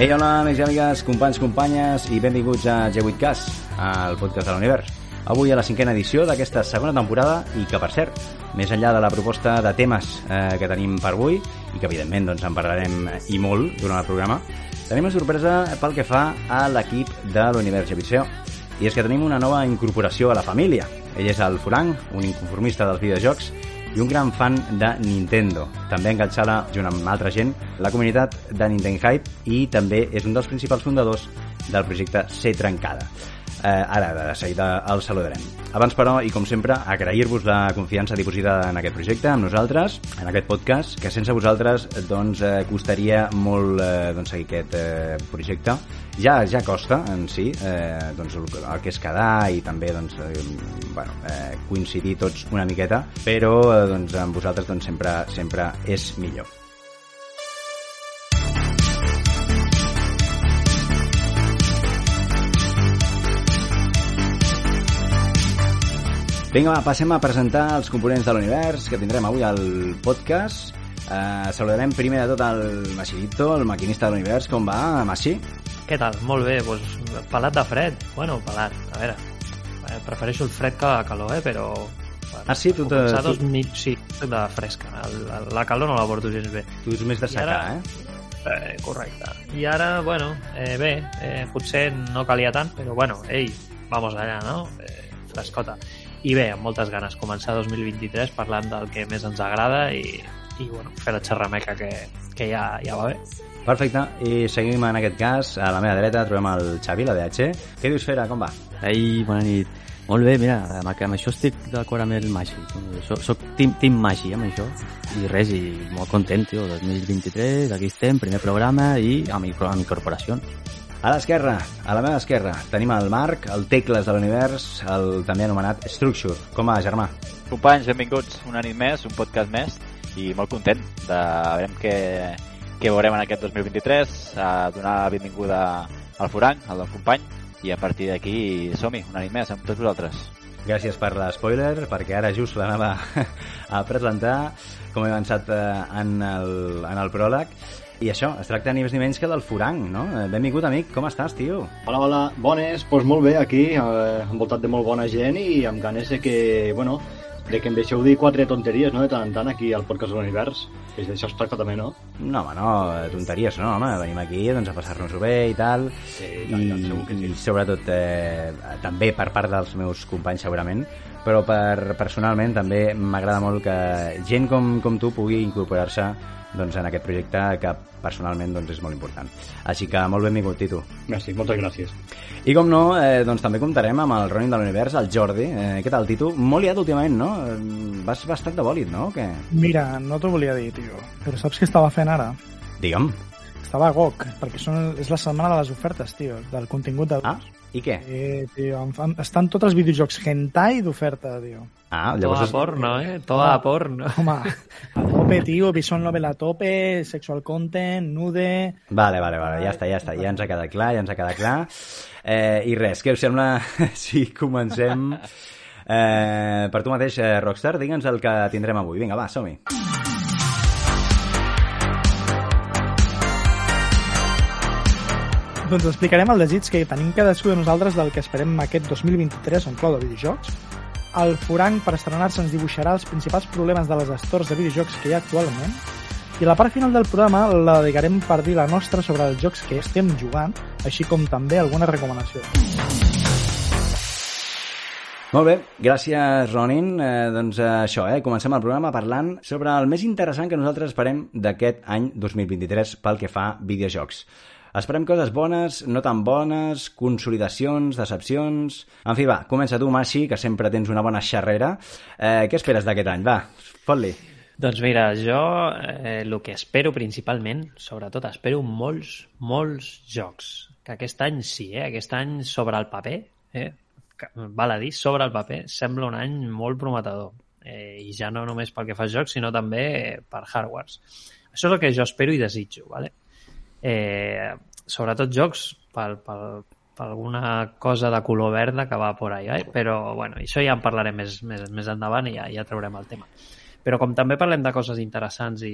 Ei, hola, amics i amigues, companys, companyes, i benvinguts a G8cast, al podcast de l'univers. Avui a la cinquena edició d'aquesta segona temporada i que, per cert, més enllà de la proposta de temes eh, que tenim per avui i que, evidentment, doncs, en parlarem i molt durant el programa, tenim una sorpresa pel que fa a l'equip de l'univers G8CO. I és que tenim una nova incorporació a la família. Ell és el Frank, un inconformista dels videojocs i un gran fan de Nintendo. També enganxada, junt amb altra gent, la comunitat de Nintendo Hype i també és un dels principals fundadors del projecte C Trencada. Eh, ara, de seguida el saludarem. Abans, però, i com sempre, agrair-vos la confiança dipositada en aquest projecte, amb nosaltres, en aquest podcast, que sense vosaltres doncs, eh, costaria molt eh, doncs, seguir aquest eh, projecte. Ja ja costa en si eh, doncs, el, el que és quedar i també doncs, eh, bueno, eh, coincidir tots una miqueta, però eh, doncs, amb vosaltres doncs, sempre, sempre és millor. Vinga, va, passem a presentar els components de l'univers que tindrem avui al podcast. Eh, saludarem primer de tot el Machirito, el maquinista de l'univers. Com va, Machi? Què tal? Molt bé, doncs, pelat de fred. Bueno, pelat, a veure, eh, prefereixo el fred que la calor, eh, però... Bueno, Ah, sí? Tu te- començar tu- Dos mil... Sí, de fresca. El, el, la calor no la porto gens bé. Tu ets més de I secar, ara- eh? Eh, correcte. I ara, bueno, eh, bé, eh, potser no calia tant, però bueno, ei, vamos allà, no? Eh, frescota. I bé, amb moltes ganes, començar 2023 parlant del que més ens agrada i, i bueno, fer la xerrameca que, que ja, ja va bé. Perfecte, i seguim en aquest cas. A la meva dreta trobem el Xavi, la DH. Què dius, Fera? Com va? Ei, bona nit. Molt bé, mira, amb, amb això estic d'acord amb el Magi. Soc, soc team, team Magi amb això. I res, i molt content, tio. 2023, aquí estem, primer programa i amb, amb incorporació. A l'esquerra, a la meva esquerra, tenim el Marc, el Tecles de l'univers, el també anomenat Structure. Com va, germà? Companys, benvinguts una nit més, un podcast més i molt content de veurem què, què veurem en aquest 2023 a donar la benvinguda al Forang, al del company i a partir d'aquí som-hi, una nit més amb tots vosaltres Gràcies per l'espoiler, perquè ara just l'anava a presentar, com he avançat eh, en el, en el pròleg. I això, es tracta ni més ni menys que del Forang, no? Eh, Benvingut, amic, com estàs, tio? Hola, hola, bones, doncs molt bé aquí, eh, envoltat de molt bona gent i amb ganes de que, bueno, de que em deixeu dir quatre tonteries, no?, de tant en tant aquí al podcast de l'univers, que d'això es tracta també, no? No, home, no, eh, tonteries, no, home, venim aquí doncs, a passar-nos-ho bé i tal, Sí, i, tant, tant, segur que sí. i sobretot eh, també per part dels meus companys segurament, però per personalment també m'agrada molt que gent com, com tu pugui incorporar-se doncs, en aquest projecte que personalment doncs, és molt important. Així que molt benvingut, Tito. Merci, moltes gràcies. I com no, eh, doncs també comptarem amb el Ronin de l'Univers, el Jordi. Eh, què tal, Tito? Molt liat últimament, no? Eh, Vas bastant de bòlit, no? O què? Mira, no t'ho volia dir, tio, però saps què estava fent ara? Digue'm. Estava a GOG, perquè són, és la setmana de les ofertes, tio, del contingut de... Ah, i què? Eh, tio, fan, estan tots els videojocs hentai d'oferta, tio. Ah, Toda llavors... és- porno, eh? Toda porno. Home, a tope, tio, visual novel a tope, sexual content, nude... Vale, vale, vale, ja està, ja està, ja ens ha quedat clar, ja ens ha quedat clar. Eh, I res, què us sembla si comencem... Eh, per tu mateix, eh, Rockstar, digue'ns el que tindrem avui. Vinga, va, som-hi. Doncs explicarem el desig que tenim cadascú de nosaltres del que esperem aquest 2023 en clau de videojocs. El Forang, per estrenar-se, ens dibuixarà els principals problemes de les stores de videojocs que hi ha actualment. I la part final del programa la dedicarem per dir la nostra sobre els jocs que estem jugant, així com també alguna recomanació. Molt bé, gràcies, Ronin. Eh, doncs eh, això, eh, comencem el programa parlant sobre el més interessant que nosaltres esperem d'aquest any 2023 pel que fa a videojocs. Esperem coses bones, no tan bones, consolidacions, decepcions... En fi, va, comença tu, Maxi, que sempre tens una bona xerrera. Eh, què esperes d'aquest any? Va, fot-li. Doncs mira, jo eh, el que espero principalment, sobretot espero molts, molts jocs. Que aquest any sí, eh? aquest any sobre el paper, eh? val a dir, sobre el paper, sembla un any molt prometedor. Eh, I ja no només pel que fa jocs, sinó també per hardwares. Això és el que jo espero i desitjo, ¿vale? Eh, sobretot jocs pel, pel, per alguna cosa de color verda que va por ahí, eh? però bueno, això ja en parlarem més, més, més endavant i ja, ja traurem el tema. Però com també parlem de coses interessants i,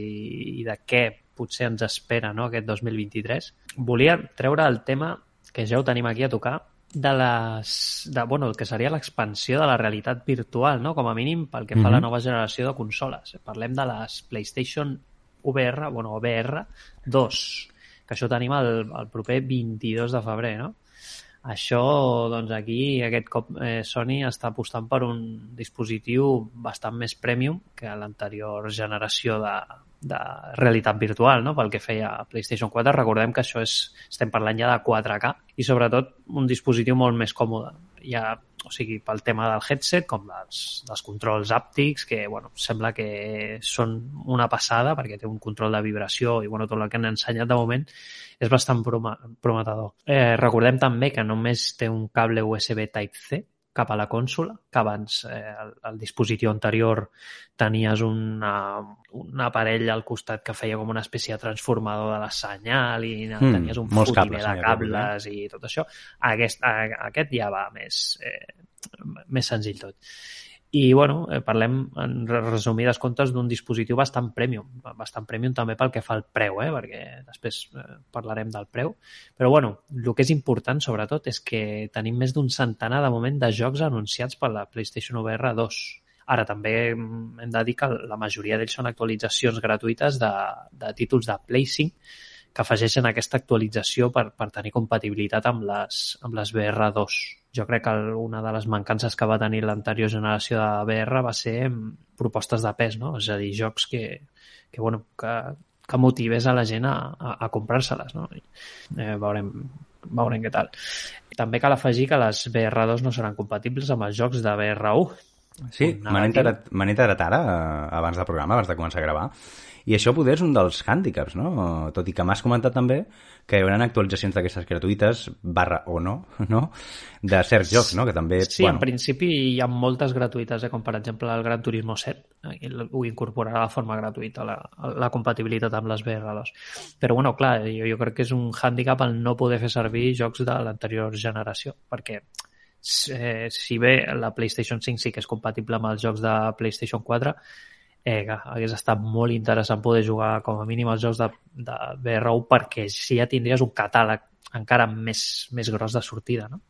i de què potser ens espera no, aquest 2023, volia treure el tema que ja ho tenim aquí a tocar, de les, de, bueno, el que seria l'expansió de la realitat virtual, no? com a mínim pel que fa mm -hmm. a la nova generació de consoles. Parlem de les PlayStation VR, bueno, VR 2, que això tenim el, el proper 22 de febrer, no? Això, doncs aquí, aquest cop eh, Sony està apostant per un dispositiu bastant més premium que l'anterior generació de, de realitat virtual, no? pel que feia PlayStation 4. Recordem que això és, estem parlant ja de 4K i sobretot un dispositiu molt més còmode. Ja o sigui, pel tema del headset com dels, dels controls àptics, que bueno, sembla que són una passada perquè té un control de vibració i bueno, tot el que han ensenyat de moment és bastant prometedor. Eh, recordem també que només té un cable USB Type-C cap a la consola, que abans eh, el, el dispositiu anterior tenies una, un aparell al costat que feia com una espècie de transformador de la senyal i mm, tenies un fotimer de cables i tot això. Aquest, aquest ja va més, eh, més senzill tot. I, bueno, eh, parlem en resumides comptes d'un dispositiu bastant premium, bastant premium també pel que fa al preu, eh? perquè després eh, parlarem del preu. Però, bueno, el que és important, sobretot, és que tenim més d'un centenar de moment de jocs anunciats per la PlayStation VR 2. Ara, també mm, hem de dir que la majoria d'ells són actualitzacions gratuïtes de, de títols de Play 5 que afegeixen aquesta actualització per, per tenir compatibilitat amb les, amb les VR2. Jo crec que una de les mancances que va tenir l'anterior generació de VR va ser propostes de pes, no? és a dir, jocs que, que, bueno, que, que motivés a la gent a, a, a comprar-se-les. No? Eh, veurem, veurem què tal. També cal afegir que les VR2 no seran compatibles amb els jocs de VR1. Sí, m'han enterat, ara, eh, abans del programa, abans de començar a gravar, i això poder és un dels hàndicaps, no? Tot i que m'has comentat també que hi haurà actualitzacions d'aquestes gratuïtes, barra o no, no? De certs jocs, no? Que també... Sí, bueno... en principi hi ha moltes gratuïtes, eh? com per exemple el Gran Turismo 7, eh? ho incorporarà de forma gratuïta, la, la compatibilitat amb les VR2. Però, bueno, clar, jo, jo crec que és un hàndicap el no poder fer servir jocs de l'anterior generació, perquè eh, si bé la PlayStation 5 sí que és compatible amb els jocs de PlayStation 4, eh, que hagués estat molt interessant poder jugar com a mínim els jocs de, de VR1 perquè si ja tindries un catàleg encara més, més gros de sortida, no?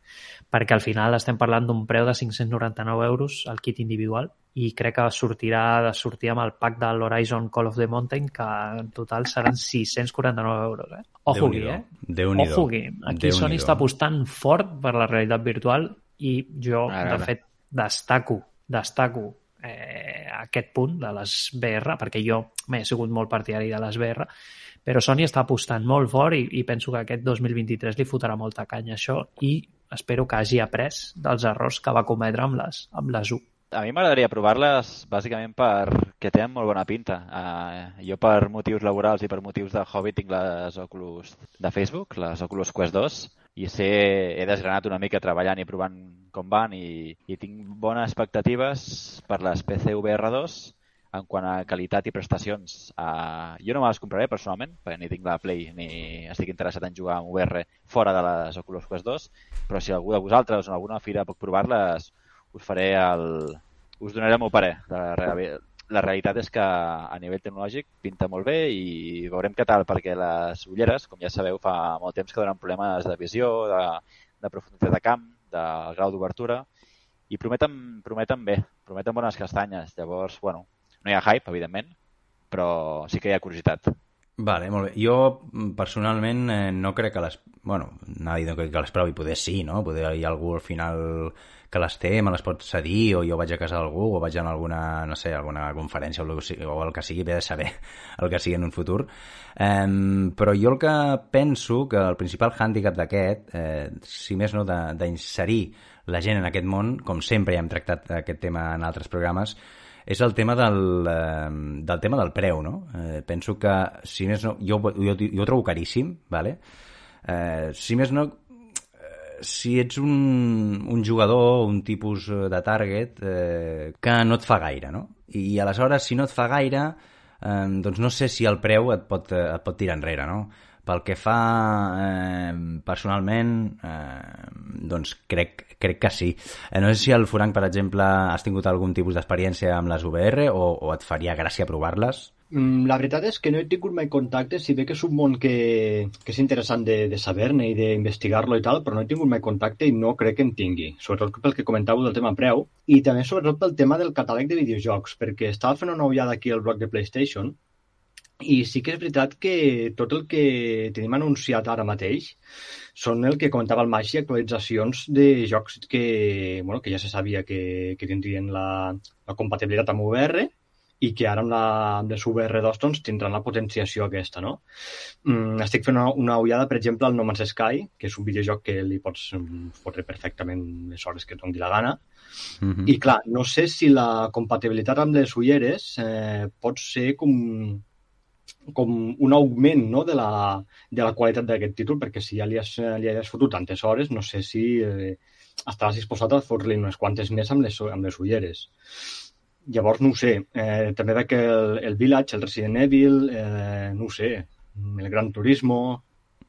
Perquè al final estem parlant d'un preu de 599 euros al kit individual i crec que sortirà de sortir amb el pack de l'Horizon Call of the Mountain que en total seran 649 euros, eh? Ojo aquí, eh? Ojo aquí. Aquí Sony està apostant fort per la realitat virtual i jo, ara, ara. de fet, destaco, destaco eh, aquest punt de les VR, perquè jo m'he sigut molt partidari de les VR, però Sony està apostant molt fort i, i penso que aquest 2023 li fotrà molta canya això i espero que hagi après dels errors que va cometre amb les, amb les U. A mi m'agradaria provar-les bàsicament perquè tenen molt bona pinta. Uh, jo per motius laborals i per motius de hobby tinc les Oculus de Facebook, les Oculus Quest 2, i sé, he desgranat una mica treballant i provant com van i, i tinc bones expectatives per les PCVR 2 en quant a qualitat i prestacions. Uh, jo no me les compraré personalment, perquè ni tinc la Play ni estic interessat en jugar amb VR fora de les Oculus Quest 2, però si algú de vosaltres o en alguna fira puc provar-les, us faré el... us donaré el meu parer de la, la realitat és que a nivell tecnològic pinta molt bé i veurem què tal, perquè les ulleres, com ja sabeu, fa molt temps que donen problemes de visió, de, de profunditat de camp, de grau d'obertura, i prometen, prometen bé, prometen bones castanyes. Llavors, bueno, no hi ha hype, evidentment, però sí que hi ha curiositat. Vale, molt bé. Jo, personalment, eh, no crec que les... Bueno, anava no crec que les provi, poder sí, no? Poder hi ha algú al final que les té, me les pot cedir, o jo vaig a casa d'algú, o vaig a alguna, no sé, alguna conferència o el, o el que sigui, bé de saber el que sigui en un futur. Um, però jo el que penso que el principal hàndicap d'aquest, eh, si més no d'inserir la gent en aquest món, com sempre ja hem tractat aquest tema en altres programes, és el tema del, eh, del tema del preu, no? Eh, penso que, si més no, jo, jo, jo ho trobo caríssim, vale? eh, si més no, si ets un, un jugador, un tipus eh, de target eh, que no et fa gaire, no? I aleshores, si no et fa gaire, eh, doncs no sé si el preu et pot, et pot tirar enrere, no? Pel que fa eh, personalment, eh, doncs crec, crec que sí. Eh, no sé si el Furanc, per exemple, has tingut algun tipus d'experiència amb les VR o, o et faria gràcia provar-les? Mm, La veritat és que no he tingut mai contacte, si bé que és un món que, que és interessant de, de saber-ne i d'investigar-lo i tal, però no he tingut mai contacte i no crec que en tingui, sobretot pel que comentàveu del tema preu i també sobretot pel tema del catàleg de videojocs, perquè estava fent una ullada aquí al blog de PlayStation i sí que és veritat que tot el que tenim anunciat ara mateix són el que comentava el Maggi, actualitzacions de jocs que, bueno, que ja se sabia que, que tindrien la, la compatibilitat amb VR i que ara amb, la, amb les VR2 doncs, tindran la potenciació aquesta, no? Mm, estic fent una, una ullada, per exemple, al No Man's Sky, que és un videojoc que li pots mm, fotre perfectament les hores que et doni la gana. Mm -hmm. I clar, no sé si la compatibilitat amb les ulleres eh, pot ser com, com un augment no, de, la, de la qualitat d'aquest títol, perquè si ja li has, li has fotut tantes hores, no sé si eh, estaràs disposat a fotre-li unes quantes més amb les, amb les ulleres. Llavors, no ho sé. Eh, també veig que el, el Village, el Resident Evil, eh, no ho sé, el Gran Turismo,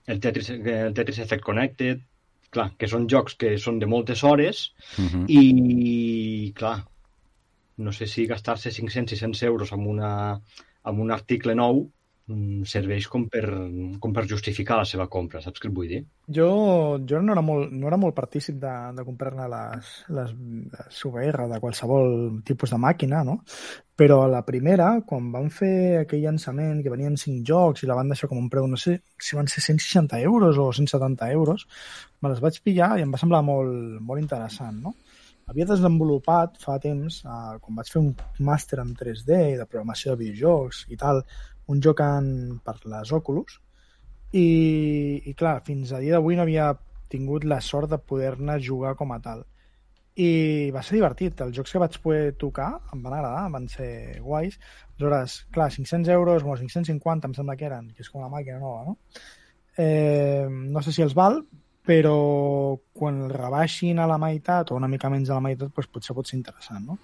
el Tetris, el Tetris Effect Connected, clar, que són jocs que són de moltes hores Mm -hmm. i, clar, no sé si gastar-se 500-600 euros amb, una, amb un article nou serveix com per, com per justificar la seva compra, saps què et vull dir? Jo, jo no, era molt, no era molt partícip de, de comprar-ne les, les, les VR de qualsevol tipus de màquina, no? Però a la primera, quan van fer aquell llançament que venien cinc jocs i la van deixar com un preu, no sé si van ser 160 euros o 170 euros, me les vaig pillar i em va semblar molt, molt interessant, no? Havia desenvolupat fa temps, eh, quan vaig fer un màster en 3D de programació de videojocs i tal, un joc en, per les Oculus, i, i clar, fins a dia d'avui no havia tingut la sort de poder-ne jugar com a tal. I va ser divertit. Els jocs que vaig poder tocar em van agradar, van ser guais. Aleshores, clar, 500 euros, o 550 em sembla que eren, que és com una màquina nova, no? Eh, no sé si els val, però quan el rebaixin a la meitat o una mica menys de la meitat, doncs potser pot ser interessant, no?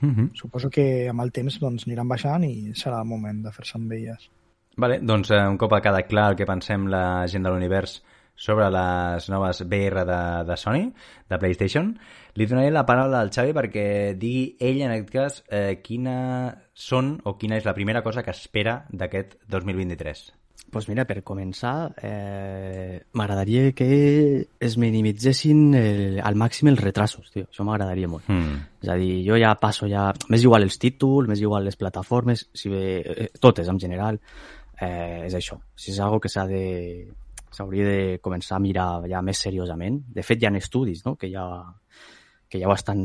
Mm -hmm. Suposo que amb el temps doncs, aniran baixant i serà el moment de fer-se amb elles. Vale, doncs eh, un cop ha quedat clar el que pensem la gent de l'univers sobre les noves VR de, de Sony, de PlayStation, li donaré la paraula al Xavi perquè digui ell, en aquest cas, eh, quina són o quina és la primera cosa que espera d'aquest 2023. Pues mira, per començar, eh, m'agradaria que es minimitzessin el, al màxim els retrasos, tio. Això m'agradaria molt. Mm. És a dir, jo ja passo ja... M'és igual els títols, m'és igual les plataformes, si bé, eh, totes en general, eh, és això. Si és algo que s'ha de s'hauria de començar a mirar ja més seriosament. De fet, hi ha estudis no? que, ja, que ja ho estan,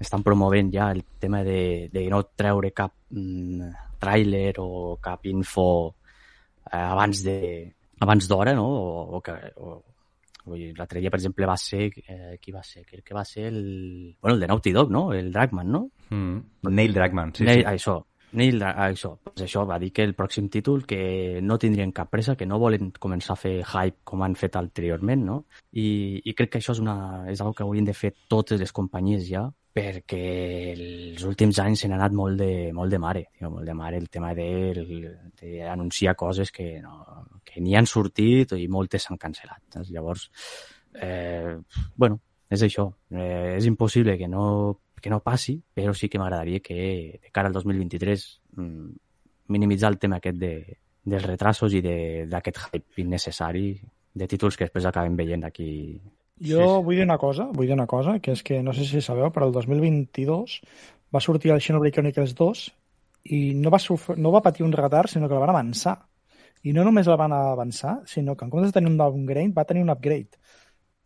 estan promovent ja el tema de, de no treure cap mm, tràiler o cap info abans de abans d'hora, no? O, o que, o, l'altre dia, per exemple, va ser... Eh, qui va ser? Crec que va ser el... Bueno, el de Naughty Dog, no? El Dragman, no? Mm. Neil Druckmann, sí, Neil, sí. Això, Neil, ah, això, pues això va dir que el pròxim títol que no tindrien cap pressa, que no volen començar a fer hype com han fet anteriorment, no? I, i crec que això és, una, és una que haurien de fer totes les companyies ja, perquè els últims anys n'ha anat molt de, molt de mare, tio, molt de mare el tema d'anunciar coses que, no, que ni han sortit i moltes s'han cancel·lat. Saps? Llavors, eh, bueno, és això. Eh, és impossible que no, que no passi, però sí que m'agradaria que de cara al 2023 mm, minimitzar el tema aquest de, dels retrasos i d'aquest hype innecessari de títols que després acabem veient aquí. Jo Sí, sí. vull dir una cosa, vull dir una cosa, que és que no sé si sabeu, però el 2022 va sortir el Xenoblade Chronicles 2 i no va, no va patir un retard, sinó que el van avançar. I no només el van avançar, sinó que en comptes de tenir un downgrade, va tenir un upgrade.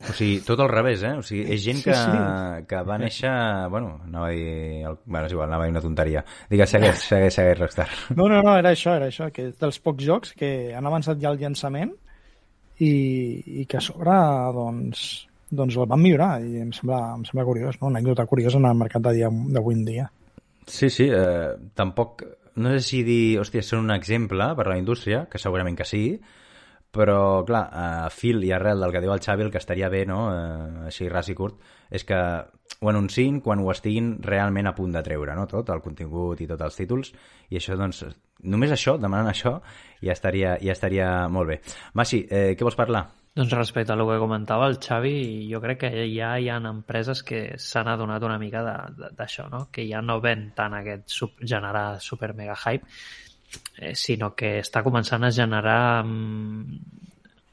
O sigui, tot al revés, eh? O sigui, és gent Sí, que, sí. que va néixer... Bueno, anava a dir... El... Bueno, és igual, anava a dir una tonteria. Digues, segueix, segueix, segueix, Rockstar. No, no, no, era això, era això, que dels pocs jocs que han avançat ja el llançament i, i que a sobre, doncs, doncs el van millorar i em sembla, em sembla curiós, no? una anècdota curiosa en el mercat d'avui en dia. Sí, sí, eh, tampoc... No sé si dir, hòstia, són un exemple per a la indústria, que segurament que sí, però, clar, a fil i arrel del que diu el Xavi, el que estaria bé, no?, eh, així ras i curt, és que ho anunciïn quan ho estiguin realment a punt de treure, no?, tot, el contingut i tots els títols, i això, doncs, només això, demanant això, ja estaria, ja estaria molt bé. Masi, eh, què vols parlar? Doncs respecte a el que comentava el Xavi, jo crec que ja hi ha empreses que s'han adonat una mica d'això, no? que ja no ven tant aquest sub, generar super mega hype, eh, sinó que està començant a generar mm,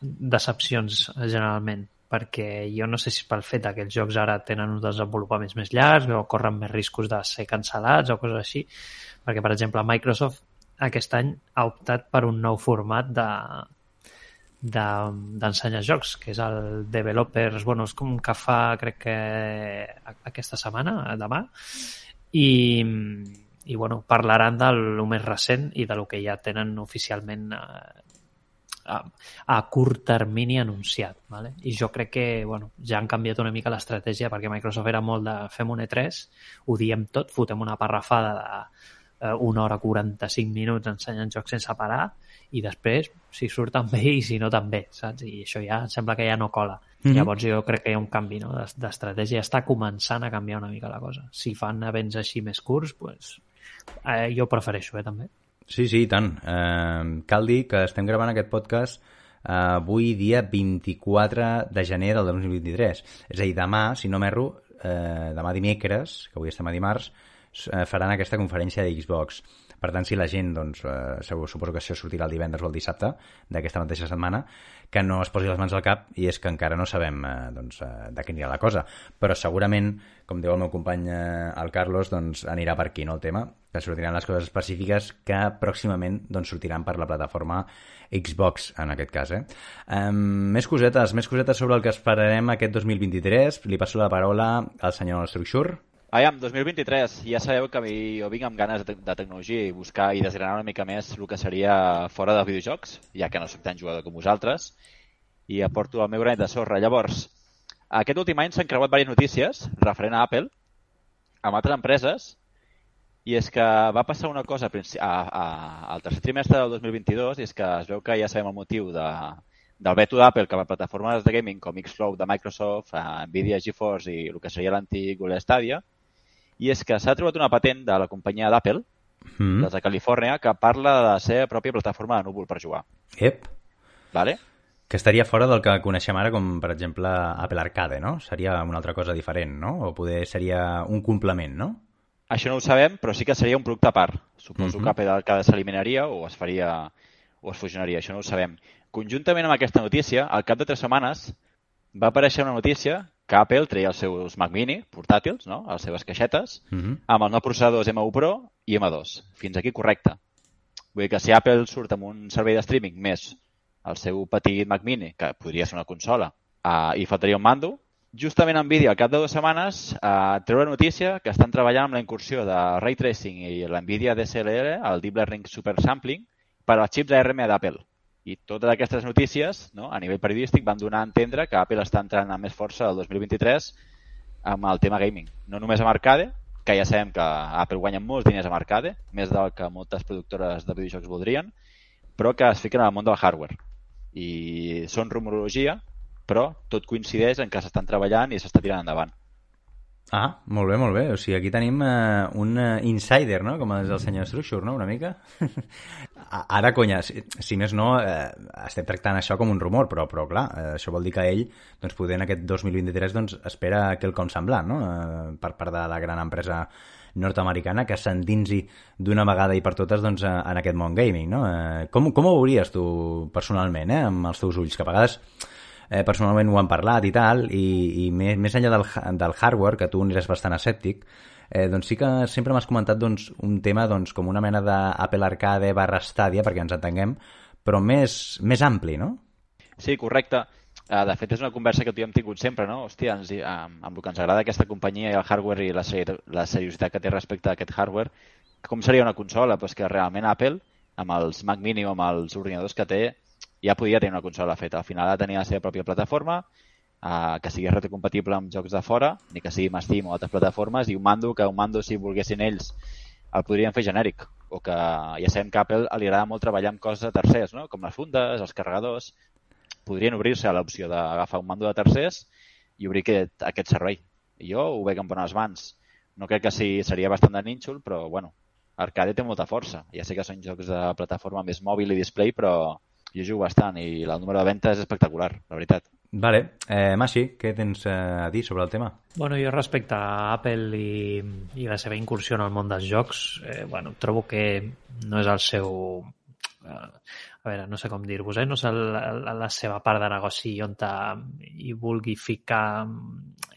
decepcions generalment perquè jo no sé si pel fet que els jocs ara tenen uns desenvolupaments més llargs o corren més riscos de ser cancel·lats o coses així, perquè per exemple Microsoft aquest any ha optat per un nou format de d'ensenyar de, jocs, que és el Developers, bueno, és com que fa, crec que aquesta setmana, demà, i, i bueno, parlaran del més recent i de lo que ja tenen oficialment eh, a, a curt termini anunciat. ¿vale? I jo crec que bueno, ja han canviat una mica l'estratègia perquè Microsoft era molt de fem un E3, ho diem tot, fotem una parrafada de eh, una hora 45 minuts ensenyant jocs sense parar i després si surten bé i si no també, saps? I això ja sembla que ja no cola. Mm -hmm. Llavors jo crec que hi ha un canvi no? d'estratègia. Està començant a canviar una mica la cosa. Si fan events així més curts, pues, eh, jo prefereixo, eh, també. Sí, sí, tant. Eh, cal dir que estem gravant aquest podcast eh, avui dia 24 de gener del 2023. És a dir, demà, si no m'erro, eh, demà dimecres, que avui estem a dimarts, eh, faran aquesta conferència de Xbox. Per tant, si la gent, doncs, eh, suposo que això sortirà el divendres o el dissabte d'aquesta mateixa setmana, que no es posi les mans al cap i és que encara no sabem eh, doncs, eh, de què anirà la cosa. Però segurament, com diu el meu company eh, el Carlos, doncs anirà per aquí, no, el tema, que sortiran les coses específiques que pròximament doncs, sortiran per la plataforma Xbox, en aquest cas. Eh? Um, més cosetes, més cosetes sobre el que esperarem aquest 2023. Li passo la paraula al senyor Structure. Aviam, 2023, ja sabeu que jo vinc amb ganes de, de tecnologia i buscar i desgranar una mica més el que seria fora dels videojocs, ja que no soc tan jugador com vosaltres, i aporto el meu granet de sorra. Llavors, aquest últim any s'han creuat diverses notícies referent a Apple amb altres empreses i és que va passar una cosa a, a, a, al tercer trimestre del 2022 i és que es veu que ja sabem el motiu de, del veto d'Apple cap a plataformes de gaming com Xcloud de Microsoft, Nvidia GeForce i el que seria l'antic Google Stadia, i és que s'ha trobat una patent de la companyia d'Apple, mm. des de Califòrnia, que parla de la seva pròpia plataforma de núvol per jugar. Ep. Vale? Que estaria fora del que coneixem ara com, per exemple, Apple Arcade, no? Seria una altra cosa diferent, no? O poder seria un complement, no? Això no ho sabem, però sí que seria un producte a part. Suposo mm -hmm. que Apple Arcade s'eliminaria o es faria o es fusionaria, això no ho sabem. Conjuntament amb aquesta notícia, al cap de tres setmanes va aparèixer una notícia que Apple treia els seus Mac Mini portàtils, no? les seves caixetes, uh mhm. -huh. amb els nous processadors M1 Pro i M2. Fins aquí correcte. Vull dir que si Apple surt amb un servei de streaming més el seu petit Mac Mini, que podria ser una consola, uh, i faltaria un mando, justament Nvidia, al cap de dues setmanes, uh, treu la notícia que estan treballant amb la incursió de Ray Tracing i l'Nvidia DSLR, el Deep Learning Super Sampling, per als xips ARM d'Apple. I totes aquestes notícies, no, a nivell periodístic, van donar a entendre que Apple està entrant amb més força el 2023 amb el tema gaming. No només amb arcade, que ja sabem que Apple guanya molts diners amb arcade, més del que moltes productores de videojocs voldrien, però que es fiquen al món del hardware. I són rumorologia, però tot coincideix en que s'estan treballant i s'està tirant endavant. Ah, molt bé, molt bé. O sigui, aquí tenim uh, un uh, insider, no? Com és el senyor Structure, no? Una mica. Ara, conya, si, si més no, uh, estem tractant això com un rumor, però, però clar, uh, això vol dir que ell, doncs, poder en aquest 2023, doncs, espera quelcom semblant, no? Uh, per part de la gran empresa nord-americana que s'endinsi d'una vegada i per totes doncs, en aquest món gaming, no? Uh, com, com ho veuries tu personalment, eh? Amb els teus ulls, que a vegades eh, personalment ho han parlat i tal, i, i més, més enllà del, del hardware, que tu eres bastant escèptic, eh, doncs sí que sempre m'has comentat doncs, un tema doncs, com una mena d'Apple Arcade barra Stadia, perquè ens entenguem, però més, més ampli, no? Sí, correcte. Uh, de fet, és una conversa que tu hem tingut sempre, no? Hòstia, ens, amb, amb el que ens agrada aquesta companyia i el hardware i la, seri la seriositat que té respecte a aquest hardware, com seria una consola? Pues que realment Apple, amb els Mac Mini o amb els ordinadors que té, ja podia tenir una consola feta. Al final ha de tenir la seva pròpia plataforma, eh, que sigui retrocompatible amb jocs de fora, ni que sigui amb Steam o altres plataformes, i un mando que un mando, si volguessin ells, el podrien fer genèric. o que ja sabem que Apple li agrada molt treballar amb coses de tercers, no? com les fundes, els carregadors. Podrien obrir-se a l'opció d'agafar un mando de tercers i obrir aquest, aquest servei. Jo ho veig en bones mans. No crec que sí, seria bastant de nínxol, però bueno, Arcade té molta força. Ja sé que són jocs de plataforma més mòbil i display, però jo jugo bastant i el número de venda és espectacular, la veritat. Vale. Eh, Masi, què tens eh, a dir sobre el tema? Bueno, jo respecte a Apple i, i la seva incursió en el món dels jocs, eh, bueno, trobo que no és el seu... Eh, a veure, no sé com dir-vos, eh? no és la, la, la seva part de negoci on hi vulgui ficar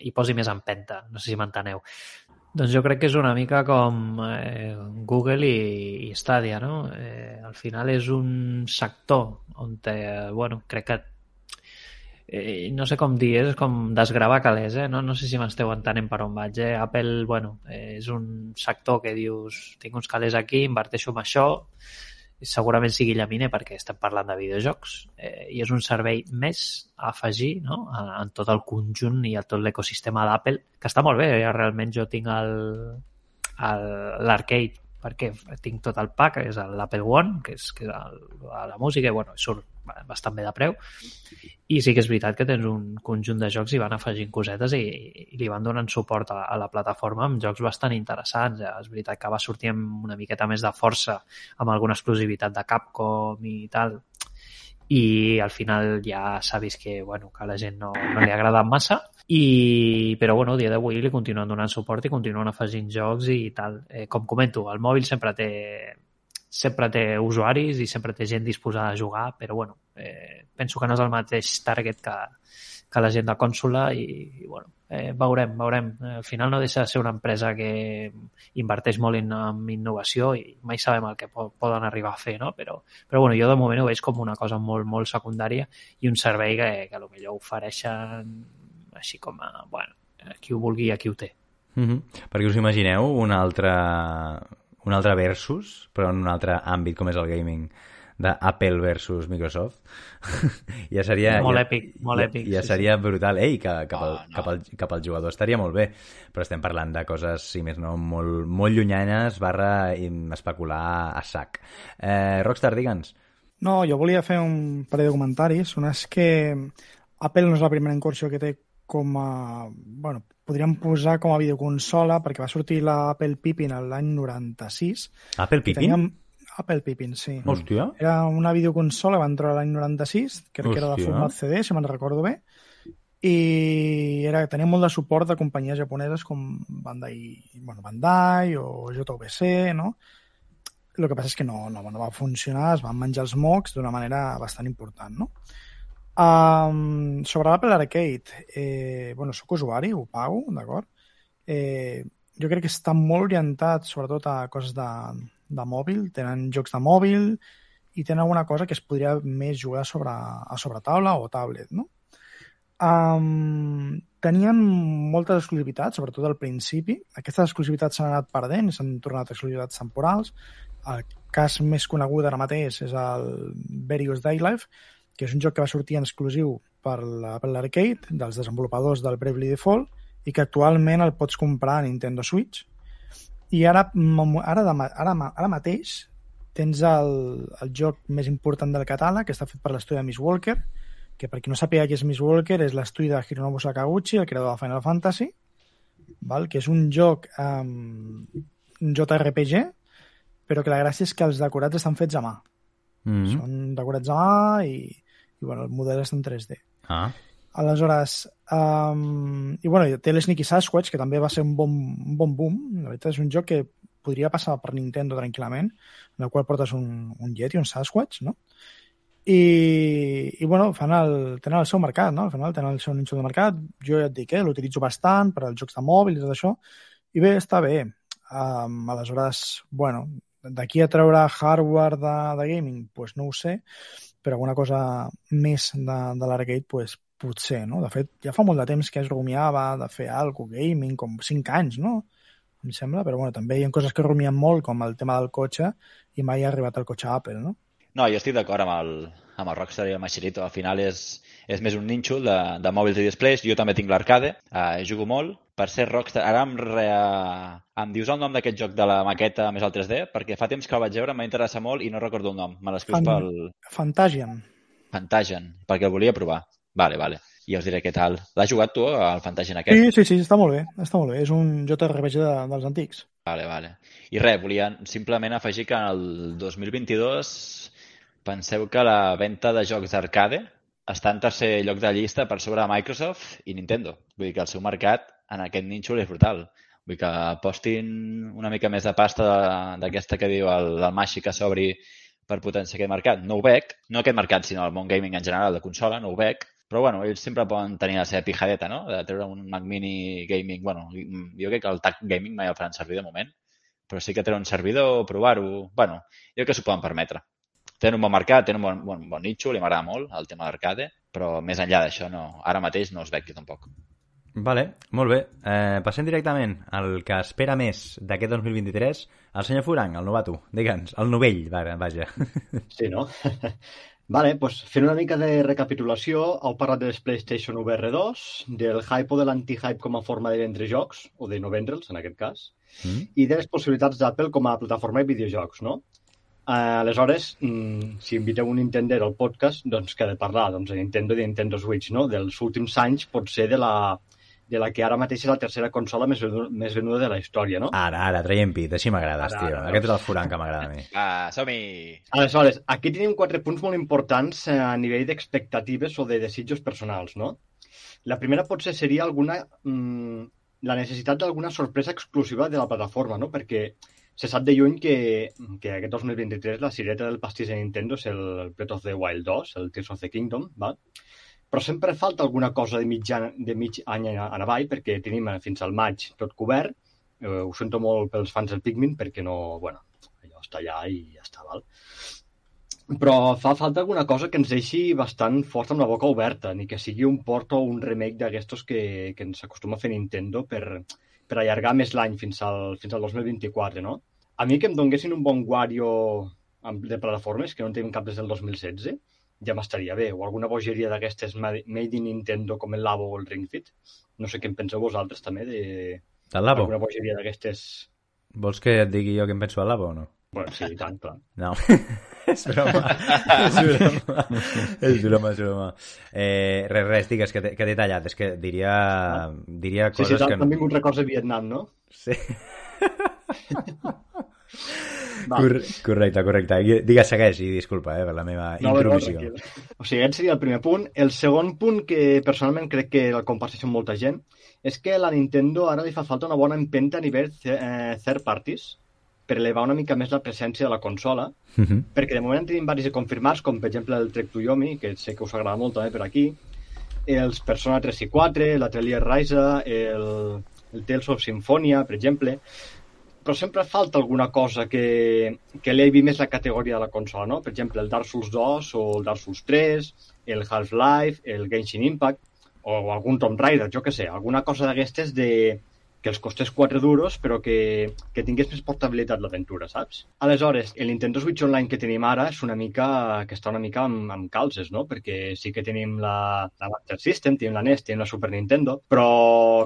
i posi més empenta, no sé si m'enteneu. Doncs jo crec que és una mica com eh, Google i, i Stadia, no? Eh, al final és un sector on, eh, bueno, crec que eh, no sé com dir, és com desgravar calés, eh? no, no sé si m'esteu entenent per on vaig. Eh? Apple, bueno, eh, és un sector que dius, tinc uns calés aquí, inverteixo en això, segurament sigui llaminer perquè estem parlant de videojocs eh, i és un servei més a afegir no? en, en tot el conjunt i a tot l'ecosistema d'Apple, que està molt bé. Ja realment jo tinc l'arcade perquè tinc tot el pack, és l'Apple One, que és, que és el, la música, i bueno, surt bastant bé de preu. I sí que és veritat que tens un conjunt de jocs i van afegint cosetes i, i li van donant suport a, a la plataforma amb jocs bastant interessants. És veritat que va sortir amb una miqueta més de força amb alguna exclusivitat de Capcom i tal, i al final ja s'ha vist que, bueno, que a la gent no, no li ha agradat massa i, però bueno, a dia d'avui li continuen donant suport i continuen afegint jocs i tal. Eh, com comento, el mòbil sempre té sempre té usuaris i sempre té gent disposada a jugar, però bueno, eh, penso que no és el mateix target que, que la gent de consola i, i bueno, eh, veurem, veurem. Al final no deixa de ser una empresa que inverteix molt en, en innovació i mai sabem el que po poden arribar a fer, no? Però, però bueno, jo de moment ho veig com una cosa molt, molt secundària i un servei que, que potser ofereixen així com a, bueno, qui ho vulgui i qui ho té. Mm -hmm. Perquè us imagineu un altre, un altre versus, però en un altre àmbit com és el gaming, d'Apple versus Microsoft ja seria molt ja, èpic, molt ja, èpic, ja sí, seria sí. brutal ei, que, cap, al, Oh, no. cap, al, cap al jugador estaria molt bé però estem parlant de coses, si més no molt, molt llunyanes barra especular a sac eh, Rockstar, digue'ns No, jo volia fer un parell de comentaris. Un és que Apple no és la primera incursió que té com a... Bueno, podríem posar com a videoconsola, perquè va sortir l'Apple Pippin l'any 96. Apple Pippin? Teníem... Apple Pippin, sí. Hòstia Era una videoconsola, va entrar l'any 96, crec que era de Hòstia. format CD, si me'n recordo bé, i era, tenia molt de suport de companyies japoneses com Bandai, bueno, Bandai o JVC, no? El que passa és que no, no, no va funcionar, es van menjar els mocs d'una manera bastant important, no? Um, sobre l'Apple Arcade, eh, bueno, sóc usuari, ho pago, d'acord? Eh, jo crec que està molt orientat sobretot a coses de, de mòbil, tenen jocs de mòbil i tenen alguna cosa que es podria més jugar sobre, a sobre taula o tablet, no? Um, tenien moltes exclusivitats, sobretot al principi. Aquestes exclusivitats s'han anat perdent, s'han tornat exclusivitats temporals. El cas més conegut ara mateix és el Various Daylife, que és un joc que va sortir en exclusiu per l'Apple Arcade, dels desenvolupadors del Bravely Default, i que actualment el pots comprar a Nintendo Switch. I ara, ara, de, ara, ara mateix tens el, el joc més important del catàleg, que està fet per l'estudi de Miss Walker, que per qui no sàpiga qui és Miss Walker, és l'estudi de Hironobu Sakaguchi, el creador de Final Fantasy, val? que és un joc um, un JRPG, però que la gràcia és que els decorats estan fets a mà. mm -hmm. Són decorats a mà i, i bueno, el model està en 3D. ah. Aleshores, um, i bueno, té l'Sneaky Sasquatch, que també va ser un bon, un bon boom. La veritat és un joc que podria passar per Nintendo tranquil·lament, en el qual portes un, un Yeti, un Sasquatch, no? I, i bueno, fan el, tenen el seu mercat, no? Al final tenen el seu nínxol de mercat. Jo ja et dic, eh, l'utilitzo bastant per als jocs de mòbil i tot això. I bé, està bé. Um, aleshores, bueno, d'aquí a treure hardware de, de gaming, pues no ho sé, però alguna cosa més de, de l'arcade, pues, potser, no? De fet, ja fa molt de temps que es rumiava de fer alguna gaming, com 5 anys, no? Em sembla, però bueno, també hi ha coses que rumien molt, com el tema del cotxe, i mai ha arribat el cotxe Apple, no? No, jo estic d'acord amb, el, amb el Rockstar i el Machirito. Al final és, és més un nínxol de, de mòbils i displays. Jo també tinc l'arcade, eh, jugo molt per ser Rockstar. Ara em, re... em dius el nom d'aquest joc de la maqueta més al 3D? Perquè fa temps que el vaig veure, m'interessa molt i no recordo el nom. Me l'escrius Fan- pel Fantasian. Fantagen, perquè el volia provar. Vale, vale. I ja us diré què tal. L'has jugat tu, al Fantagen aquest? Sí, sí, sí, està molt bé. Està molt bé. És un JRPG de, dels antics. Vale, vale. I res, volia simplement afegir que el 2022 penseu que la venda de jocs d'arcade està en tercer lloc de llista per sobre de Microsoft i Nintendo. Vull dir que el seu mercat en aquest nínxol és brutal. Vull dir que apostin una mica més de pasta d'aquesta que diu el, el Maggi que s'obri per potenciar aquest mercat. No ho veig, no aquest mercat, sinó el món gaming en general, de consola, no ho veig, però bueno, ells sempre poden tenir la seva pijadeta, no? De treure un Mac Mini Gaming, bueno, jo crec que el TAC Gaming mai el faran servir de moment, però sí que treure un servidor, provar-ho, bueno, jo crec que s'ho poden permetre. Tenen un bon mercat, tenen un bon, bon, bon nicho, li m'agrada molt el tema d'arcade, però més enllà d'això no, ara mateix no els veig jo tampoc. Vale, molt bé. Eh, passem directament al que espera més d'aquest 2023. El senyor Furang, el novato, digue'ns, el novell, va- vaja. Sí, no? vale, doncs fent una mica de recapitulació, heu parlat dels PlayStation VR 2, del hype o de l'anti-hype com a forma de vendre jocs, o de no vendre'ls, en aquest cas, Mm? i de les possibilitats d'Apple com a plataforma de videojocs, no? Aleshores, mm, si inviteu un Nintendo al podcast, doncs que ha de parlar doncs, de Nintendo i de Nintendo Switch, no? Dels últims anys, potser de la, de la que ara mateix és la tercera consola més venuda, més venuda de la història, no? Ara, ara, traiem pit, així m'agrades, tio. ara, Aquest és el Furang que m'agrada a mi. Va, som-hi! Aleshores, aquí tenim quatre punts molt importants eh, a nivell d'expectatives o de desitjos personals, no? La primera potser seria alguna, mm, la necessitat d'alguna sorpresa exclusiva de la plataforma, no? Perquè se sap de lluny que, que aquest 2023 la cireta del pastís de Nintendo és el Breath of the Wild 2, el Tears of the Kingdom, va? Però sempre falta alguna cosa de mig, any- de mig any a avall perquè tenim eh, fins al maig tot cobert. Eh, ho sento molt pels fans del Pikmin perquè no, bueno, allò està allà i ja està, val? Però fa falta alguna cosa que ens deixi bastant fort amb la boca oberta, ni que sigui un port o un remake d'aquestos que, que ens acostuma a fer Nintendo per, per allargar més l'any fins, al, fins al 2024, no? A mi que em donguessin un bon Wario de plataformes, que no en tenim cap des del 2016, ja m'estaria bé. O alguna bogeria d'aquestes made in Nintendo, com el Labo o el Ring Fit. No sé què en penseu vosaltres, també, de Del Labo? alguna bogeria d'aquestes... Vols que et digui jo què em penso del Labo o no? Bueno, sí, i tant, clar. No. és broma. és broma. és broma, és broma. Eh, res, res, digues que t'he que tallat. És que diria, diria Sí, sí, coses t'han que... t'han vingut records de Vietnam, no? Sí. Cor correcte, correcte. Digues, segueix i disculpa eh, per la meva No, no, intromissió. tranquil. o sigui, aquest seria el primer punt. El segon punt, que personalment crec que el comparteixo amb molta gent, és que a la Nintendo ara li fa falta una bona empenta a nivell eh, third parties per elevar una mica més la presència de la consola, Mhm. perquè de moment en tenim de confirmats, com per exemple el Trek to Yomi, que sé que us agrada molt també per aquí, els Persona 3 i 4, l'Atelier Ryza, el, el Tales of Symphonia, per exemple, però sempre falta alguna cosa que, que elevi més la categoria de la consola, no? Per exemple, el Dark Souls 2 o el Dark Souls 3, el Half-Life, el Genshin Impact, o algun Tomb Raider, jo que sé, alguna cosa d'aquestes de que els costés 4 duros, però que, que tingués més portabilitat l'aventura, saps? Aleshores, el Nintendo Switch Online que tenim ara és una mica, que està una mica amb, amb calces, no? Perquè sí que tenim la, la Master System, tenim la NES, tenim la Super Nintendo, però,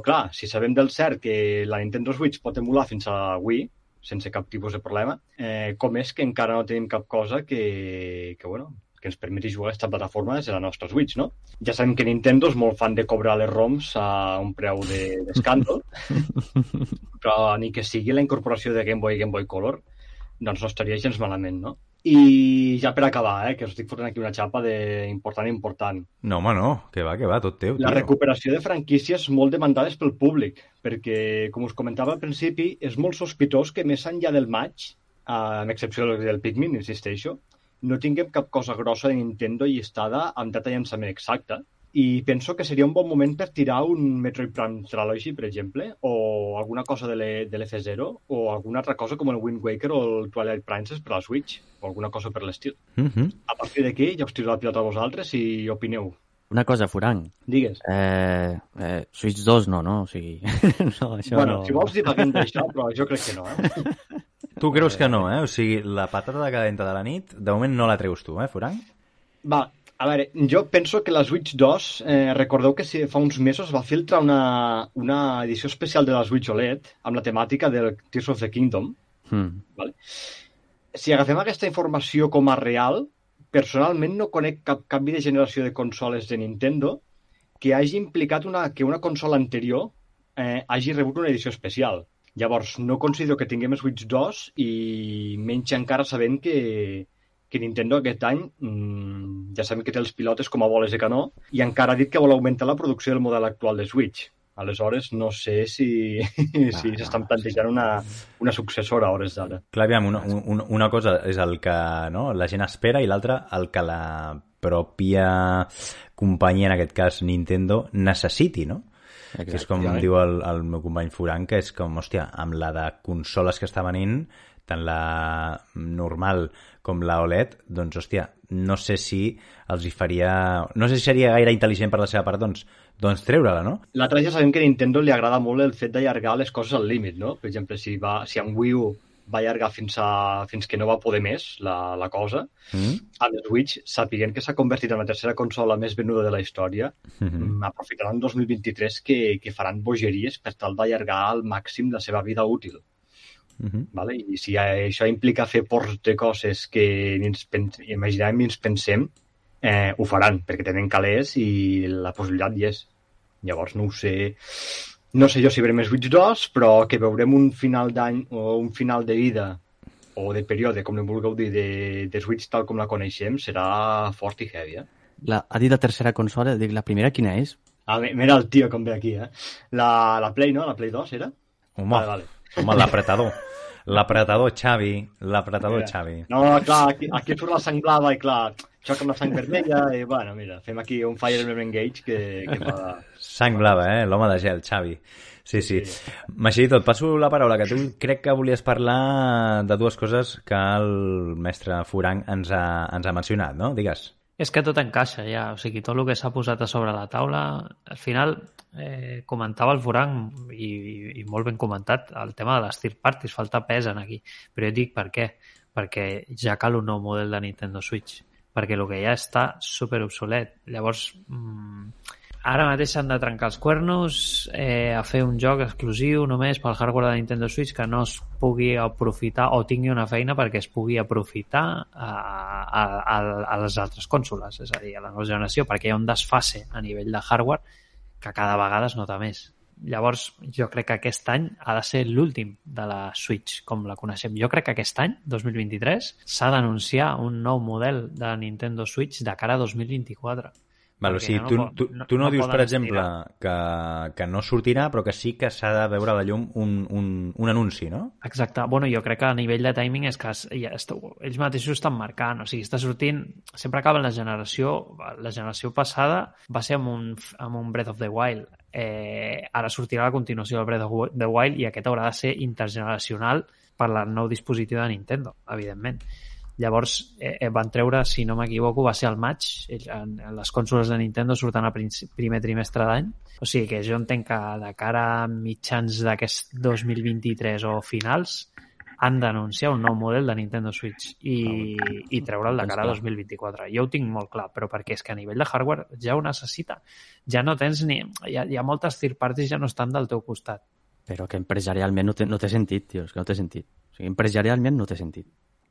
clar, si sabem del cert que la Nintendo Switch pot emular fins a Wii, sense cap tipus de problema, eh, com és que encara no tenim cap cosa que, que bueno, que ens permeti jugar a aquesta plataforma des de la nostra Switch, no? Ja sabem que Nintendo és molt fan de cobrar les ROMs a un preu de- d'escàndol, de, però ni que sigui la incorporació de Game Boy i Game Boy Color, doncs no estaria gens malament, no? I ja per acabar, eh, que us estic fotent aquí una xapa de important, important. No, home, no. Que va, que va, tot teu, La tio. recuperació de franquícies molt demandades pel públic, perquè, com us comentava al principi, és molt sospitós que més enllà del maig, amb excepció del Pikmin, insisteixo, no tinguem cap cosa grossa de Nintendo llistada amb data de llançament exacta. I penso que seria un bon moment per tirar un Metroid Prime Trilogy, per exemple, o alguna cosa de l'E- de l'F0, o alguna altra cosa com el Wind Waker o el Twilight Princess per a la Switch, o alguna cosa per l'estil. Mhm. A partir d'aquí ja us tiro la pilota a vosaltres i opineu. Una cosa, Furang. Digues. Eh, eh, Switch 2 no, no? O sigui... no, això Bueno, no... si vols divaguem d'això, però jo crec que no, eh? Tu creus que no, eh? O sigui, la patata de calenta de la nit, de moment no la treus tu, eh, Furang? Va, A veure, jo penso que la Switch 2, eh, recordeu que si fa uns mesos va filtrar una, una edició especial de la Switch OLED amb la temàtica del Tears of the Kingdom. Mm. Vale? Si agafem aquesta informació com a real, personalment no conec cap canvi de generació de consoles de Nintendo que hagi implicat una, que una consola anterior eh, hagi rebut una edició especial. Llavors, no considero que tinguem Switch 2 i menys encara sabent que, que Nintendo aquest any mmm, ja sabem que té els pilotes com a boles de canó i encara ha dit que vol augmentar la producció del model actual de Switch. Aleshores, no sé si si s'estan plantejant una, una successora a hores d'ara. Clar, aviam, una, una, una cosa és el que no, la gent espera i l'altra el que la pròpia companyia, en aquest cas Nintendo, necessiti, no? Exacte, que és com diu el, el meu company Furan, que és com, hòstia, amb la de consoles que està venint, tant la normal com la OLED, doncs, hòstia, no sé si els hi faria... No sé si seria gaire intel·ligent per la seva part, doncs, doncs treure-la, no? L'altre ja sabem que a Nintendo li agrada molt el fet d'allargar les coses al límit, no? Per exemple, si, va, si amb Wii U va allargar fins, a, fins que no va poder més la, la cosa, Mm? amb el Switch, sapiguent que s'ha convertit en la tercera consola més venuda de la història, Mm -hmm. mm, aprofitaran el 2023 que, que faran bogeries per tal d'allargar al màxim la seva vida útil. Mm -hmm. Vale? I si això implica fer ports de coses que ni ens pen imaginàvem ni ens pensem, eh, ho faran, perquè tenen calés i la possibilitat hi és. Llavors, no ho sé... No sé jo si veurem Switch 2, però que veurem un final d'any o un final de vida o de període, com en vulgueu dir, de, de Switch tal com la coneixem, serà fort i heavy, eh? La, ha dit la tercera consola, dic, la primera quina és? Ah, mi- mira el tio com ve aquí, eh? La, la Play, no? La Play 2 era? Home, Vale, vale. home l'apretador. L'apretador Xavi, l'apretador. Xavi. No, clar, aquí, aquí surt la sang blava i clar, xoca amb la sang vermella i bueno, mira, fem aquí un Fire Emblem Engage que, que fa... Sang blava, eh? L'home de gel, Xavi. Sí, sí. Machidito, et passo la paraula, que tu crec que volies parlar de dues coses que el mestre Furang ens ha, ens ha mencionat, no? Digues. És que tot encaixa ja, o sigui, tot el que s'ha posat a sobre la taula, al final eh, comentava el Foran i, i, i molt ben comentat el tema de les third parties, falta pes en aquí, però jo dic per què? Perquè ja cal un nou model de Nintendo Switch, perquè el que ja està super obsolet. Llavors, mm, ara mateix s'han de trencar els cuernos eh, a fer un joc exclusiu només pel hardware de Nintendo Switch que no es pugui aprofitar o tingui una feina perquè es pugui aprofitar a, a, a, a les altres cònsoles, és a dir, a la nova generació, perquè hi ha un desfase a nivell de hardware que cada vegada es nota més. Llavors, jo crec que aquest any ha de ser l'últim de la Switch, com la coneixem. Jo crec que aquest any, 2023, s'ha d'anunciar un nou model de Nintendo Switch de cara a 2024. Val, o sigui, no tu, tu, no- tu no, no dius, per exemple, estirar. que, que no sortirà, però que sí que s'ha de veure a la llum un, un, un anunci, no? Exacte. Bueno, jo crec que a nivell de timing és que es, ja està, ells mateixos estan marcant. O sigui, està sortint... Sempre acaba la generació... La generació passada va ser amb un, amb un Breath of the Wild. Eh, ara sortirà la continuació del Breath of the Wild i aquest haurà de ser intergeneracional per al nou dispositiu de Nintendo, evidentment. Llavors eh, eh, van treure, si no m'equivoco, va ser al maig. Ells- En, en les consoles de Nintendo surten a princi- primer trimestre d'any. O sigui que jo entenc que de cara a mitjans d'aquest 2023 o finals han d'anunciar un nou model de Nintendo Switch i, i treure'l de cara a 2024. Jo ho tinc molt clar, però perquè és que a nivell de hardware ja ho necessita. Ja no tens ni... Hi ha, hi ha moltes third parties ja no estan del teu costat. Però que empresarialment no té, no té sentit, tio, és que no té sentit. O sigui, empresarialment no té sentit.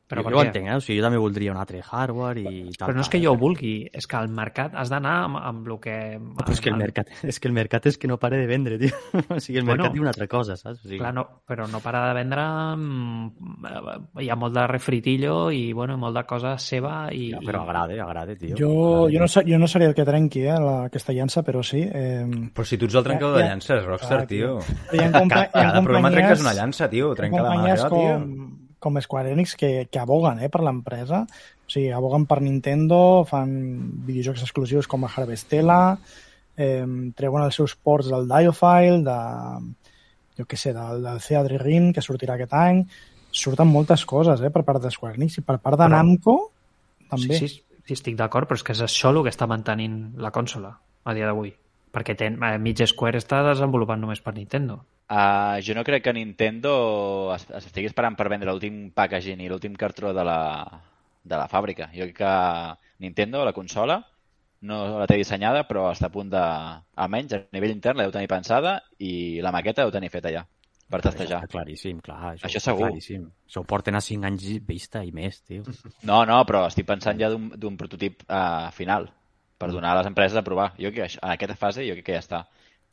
Però jo, jo ho entenc, eh? O sigui, jo també voldria un altre hardware i tal. Però no és que jo ho vulgui, és que al mercat has d'anar amb, amb el que... Però és que el mercat, és que el mercat és que no pare de vendre, tio. O sigui, el Bueno, mercat diu una altra cosa, saps? O sigui, Clar, no, però no para de vendre... mm, Hi ha molt de refritillo i, bueno, molt de cosa seva i... ja, però agrada, agrada, tio. Jo, Agrada. jo, no, sé- jo no seré el que trenqui eh, la, aquesta llança, però sí. Eh, Però si tu ets el trencador Ja, de llances, Rockstar, Ah, tio. tio. hi ha, compa hi ha Cada programa trenques una llança, tio. Trenca la companyies mare, com, tio. Com Square Enix que, que aboguen eh, per l'empresa. O sigui, aboguen per Nintendo, fan videojocs exclusius com a Harvestella, eh, treuen els seus ports del Diofile, de, jo què sé, del, del Theatre Ring, que sortirà aquest any. Surten moltes coses eh, per part de Square Enix i per part de Però- Namco també. Sí, sí, sí, estic d'acord, però és que és això el que està mantenint la consola a dia d'avui. Perquè ten, eh, mig Square està desenvolupant només per Nintendo. Uh, jo no crec que Nintendo es- estigui esperant per vendre l'últim packaging i l'últim cartró de la, de la fàbrica. Jo crec que Nintendo, la consola, no la té dissenyada, però està a punt de... Almenys a nivell intern la deu tenir pensada i la maqueta deu tenir feta ja per testejar. Està claríssim, clar. Això, Això segur. Claríssim. Això ho porten a 5 anys vista i més, tio. No, no, però estic pensant ja d'un d'un prototip uh, final per donar a les empreses a provar. Jo crec que això- en aquesta fase jo crec que ja està.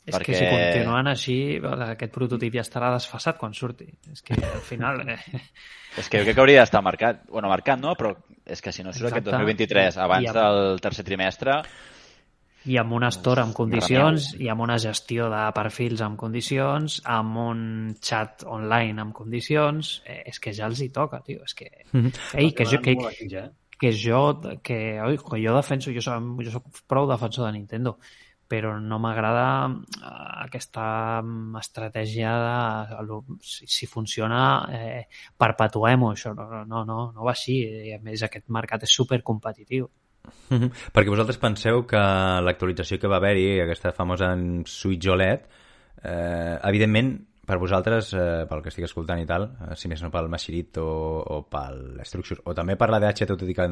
És que si continuen així, aquest prototip ja estarà desfasat quan surti. És que al final... Eh, És que jo crec que hauria d'estar marcat. Bueno, marcat no, però és que si no surt aquest Exacte. 2023 abans amb- del tercer trimestre, I amb una store amb condicions, i amb una gestió de perfils amb condicions, amb un chat online amb condicions, eh, és que ja els hi toca, tio. És que... Ei, que jo, que, ja. que jo, que, oi, que jo defenso, jo soc, jo soc prou defensor de Nintendo, però no m'agrada eh, aquesta mm, estratègia de lo- si, funciona eh, perpetuem-ho, això no, no, no, no va així. I a més aquest mercat és supercompetitiu. Mhm. Perquè vosaltres penseu que l'actualització que va haver-hi, aquesta famosa Switch OLED, eh, evidentment, per vosaltres, eh, pel que estic escoltant i tal, eh, si més no pel Machirit o, o pel Structure, o també per la DH, tot i que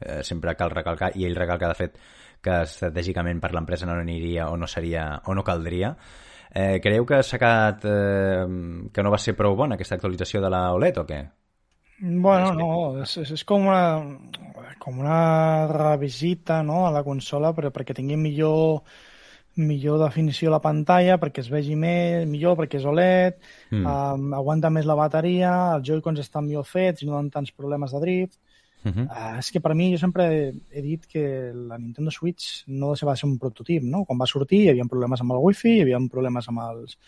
eh, sempre cal recalcar, i ell recalca, de fet, que estratègicament per l'empresa no aniria o no seria o no caldria, eh, creieu que s'ha quedat eh, que no va ser prou bona aquesta actualització de la OLED o què? Bueno, no, és, és, és com una, com una revisita no, a la consola però perquè tingui millor millor definició a la pantalla, perquè es vegi més, millor, perquè és OLED, Mm. mm. um, aguanta més la bateria, els Joy-Cons estan millor fets, no donen tants problemes de drift. Uh -huh. Uh, és que per mi jo sempre he, he dit que la Nintendo Switch no va ser un prototip, no? Quan va sortir hi havia problemes amb el Wi-Fi, hi havia problemes amb els,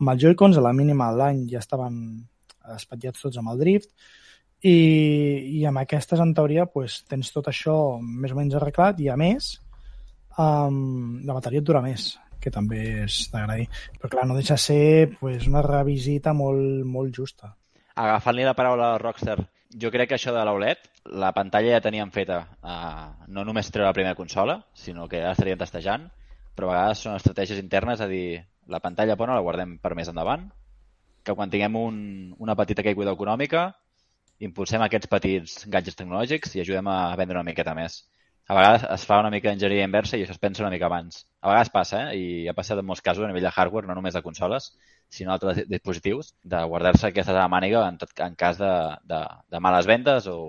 amb els Joy-Cons, a la mínima l'any ja estaven espatllats tots amb el drift, i, i amb aquestes, en teoria, pues, tens tot això més o menys arreglat i, a més, um, la bateria et dura més, que també és d'agrair. Però, clar, no deixa de ser pues, una revisita molt, molt justa. agafant-li la paraula a Rockstar, jo crec que això de l'OLED, la pantalla ja teníem feta uh, no només treure la primera consola, sinó que ja estaríem testejant, però a vegades són estratègies internes, a dir, la pantalla bona la guardem per més endavant, que quan tinguem un, una petita caiguda econòmica, impulsem aquests petits gadgets tecnològics i ajudem a vendre una miqueta més. A vegades es fa una mica d'enginyeria inversa i això es pensa una mica abans. A vegades passa, eh? i ha passat en molts casos a nivell de hardware, no només de consoles, sinó altres di- dispositius, de guardar-se aquestes a la màniga en, tot, en cas de, de, de males vendes o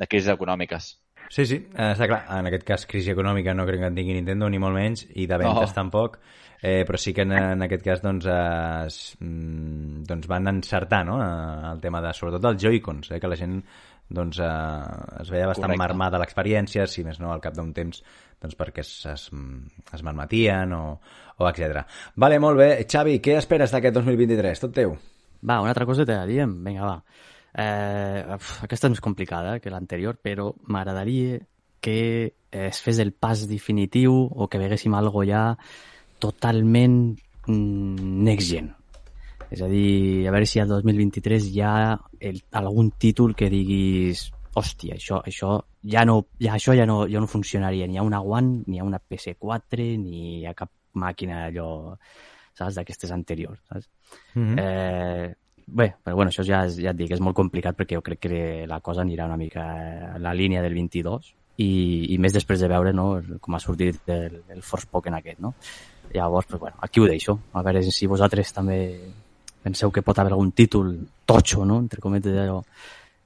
de crisis econòmiques. Sí, sí, eh, està clar. En aquest cas, crisi econòmica no crec que en tingui Nintendo, ni molt menys, i de ventes No. tampoc. Eh, però sí que en, en aquest cas doncs, eh, es, mm, doncs van encertar no? eh, el tema de, sobretot dels Joy-Cons, eh, que la gent doncs, eh, es veia bastant Correcte. marmada l'experiència, si més no al cap d'un temps doncs perquè es, es, es malmetien o, o etc. Vale, molt bé. Xavi, què esperes d'aquest 2023? Tot teu. Va, una altra coseta, diem. Vinga, va. Eh, aquesta és més complicada que l'anterior, però m'agradaria que es fes el pas definitiu o que veguéssim algo ja totalment mm, next gen. És a dir, a veure si al 2023 hi ha el, algun títol que diguis hòstia, això, això ja no, ja, això ja no, ja no funcionaria ni a una One, ni a una PS4, ni a cap màquina allò, saps, d'aquestes anteriors, saps? Mm -hmm. Eh, bé, però bueno, això ja, ja et dic, és molt complicat perquè jo crec que la cosa anirà una mica en la línia del 22 i, i més després de veure no, com ha sortit el, el Forspoken aquest, no? Llavors, pues, bueno, aquí ho deixo. A veure si vosaltres també penseu que pot haver algun títol totxo, no? Entre cometes, allò,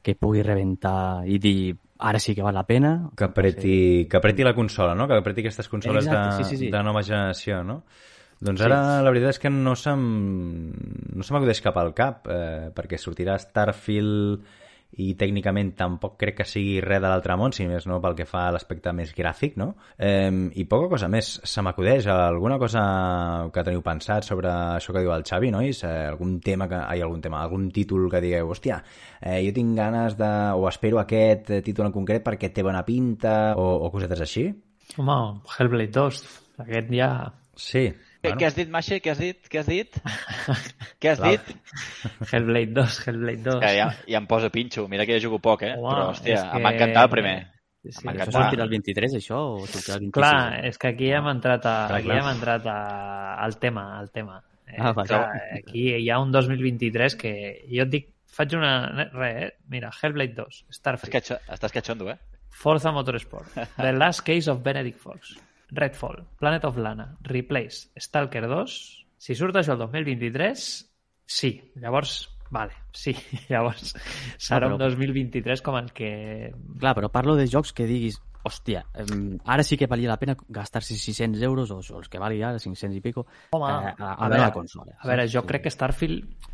que pugui rebentar i dir ara sí que val la pena. Que apreti, que apreti la consola, no? Que apreti aquestes consoles Exacte, de, sí, sí, sí. de nova generació, no? Doncs Sí. ara la veritat és que no se'm, no se m'acudeix cap al cap, eh, perquè sortirà Starfield i tècnicament tampoc crec que sigui res de l'altre món, si més no pel que fa a l'aspecte més gràfic, no? Eh, I poca cosa més se m'acudeix. Alguna cosa que teniu pensat sobre això que diu el Xavi, nois? Eh, algun tema, que, ai, algun tema, algun títol que digueu, hòstia, eh, jo tinc ganes de... o espero aquest eh, títol en concret perquè té bona pinta, o, o cosetes així? Home, Hellblade 2, aquest ja... Sí. Què, què has dit, Maixi? Què has dit? Què has dit? Què has dit? Hellblade 2, Hellblade 2. Que ja, ja em posa pinxo. Mira que jo jugo poc, eh? Home, Però, hòstia, que- m'ha encantat el primer. Sí, sí, Això sortirà el 23, això? O sortirà el 26? Clar, és que aquí hem entrat, a, Clar, aquí clar. hem entrat a, al tema, al tema. Eh, Ah, vale. clar, aquí hi ha un 2023 que jo et dic, faig una... Res, eh? Mira, Hellblade 2, Estàs, Starfield. catxo, estàs catxondo, eh? Forza Motorsport, The Last Case of Benedict Fox, Redfall, Planet of Lana, Replace, Stalker 2... Si surt això el 2023, sí. Llavors, vale, sí. Llavors serà No, un però- 2023 com el que... Clar, però parlo de jocs que diguis hòstia, ara sí que valia la pena gastar-se 600 euros o, els que valgui ara, 500 i pico, Home, eh, a, a, a veure la consola. A veure, jo Sí. crec que Starfield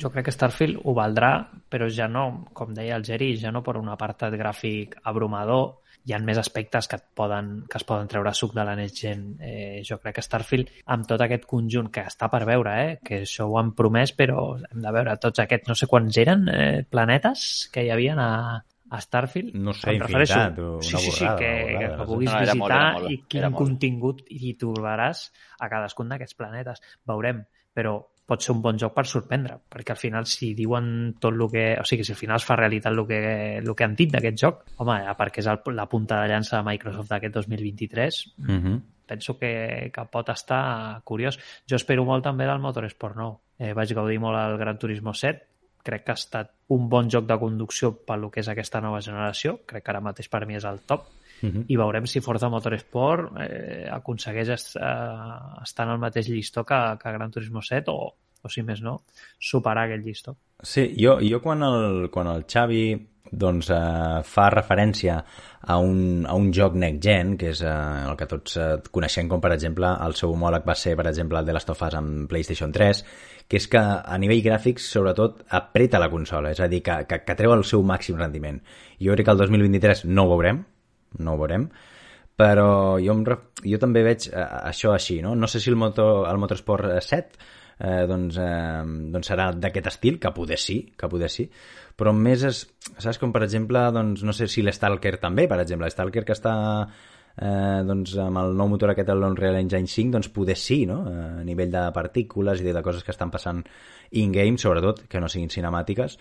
jo crec que Starfield ho valdrà, però ja no, com deia el Geri, ja no per un apartat gràfic abrumador, hi ha més aspectes que, et poden, que es poden treure suc de la next gen. Eh, jo crec que Starfield, amb tot aquest conjunt que està per veure, eh, que això ho han promès, però hem de veure tots aquests, no sé quants eren, eh, planetes que hi havia a, a Starfield. No sé, infinitat, una sí, sí, sí, que, que, no sé. puguis No, era molt, era visitar molt, i quin era molt. contingut hi trobaràs a cadascun d'aquests planetes. Veurem, però pot ser un bon joc per sorprendre, perquè al final si diuen tot el que... O sigui, si al final es fa realitat el que, el que han dit d'aquest joc, home, a part que és el, la punta de llança de Microsoft d'aquest 2023, Mhm. penso que, que pot estar curiós. Jo espero molt també del Motorsport nou. Eh, vaig gaudir molt al Gran Turismo 7, crec que ha estat un bon joc de conducció pel que és aquesta nova generació, crec que ara mateix per mi és el top, Mhm. i veurem si Forza Motorsport eh, aconsegueix est, eh, estar en el mateix llistó que, que Gran Turismo 7 o, o si més no, superar aquell llistó. Sí, jo, jo quan, el, quan el Xavi doncs, eh, fa referència a un, a un joc next gen, que és eh, el que tots eh, coneixem com per exemple el seu homòleg va ser per exemple el de Last of Us amb PlayStation 3, que és que a nivell gràfics sobretot apreta la consola, és a dir, que, que, que treu el seu màxim rendiment. Jo crec que el 2023 no ho veurem, no ho veurem, però jo, em, jo també veig eh, això així, no? No sé si el, motor, el Motorsport eh, 7 eh, doncs, eh, doncs serà d'aquest estil, que poder sí, que poder sí, però més és, saps, com per exemple, doncs, no sé si l'Stalker també, per exemple, l'Stalker que està eh, doncs, amb el nou motor aquest, l'Unreal Engine 5, doncs poder sí, no? Eh, a nivell de partícules i de coses que estan passant in-game, sobretot, que no siguin cinemàtiques,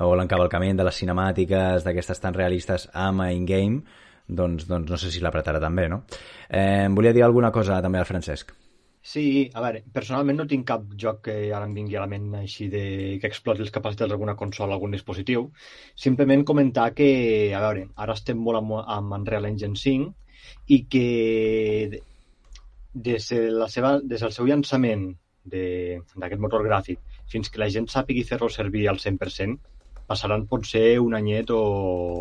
o l'encavalcament de les cinemàtiques d'aquestes tan realistes amb in-game, doncs, doncs no sé si l'apretarà també, no? Eh, volia dir alguna cosa també al Francesc. Sí, a veure, personalment no tinc cap joc que ara em vingui a la ment així de que exploti les capacitats d'alguna consola o algun dispositiu. Simplement comentar que, a veure, ara estem molt amb, amb Unreal Engine 5 i que de- des, de la seva, des del seu llançament d'aquest motor gràfic fins que la gent sàpigui fer-lo servir al 100%, passaran potser un anyet o,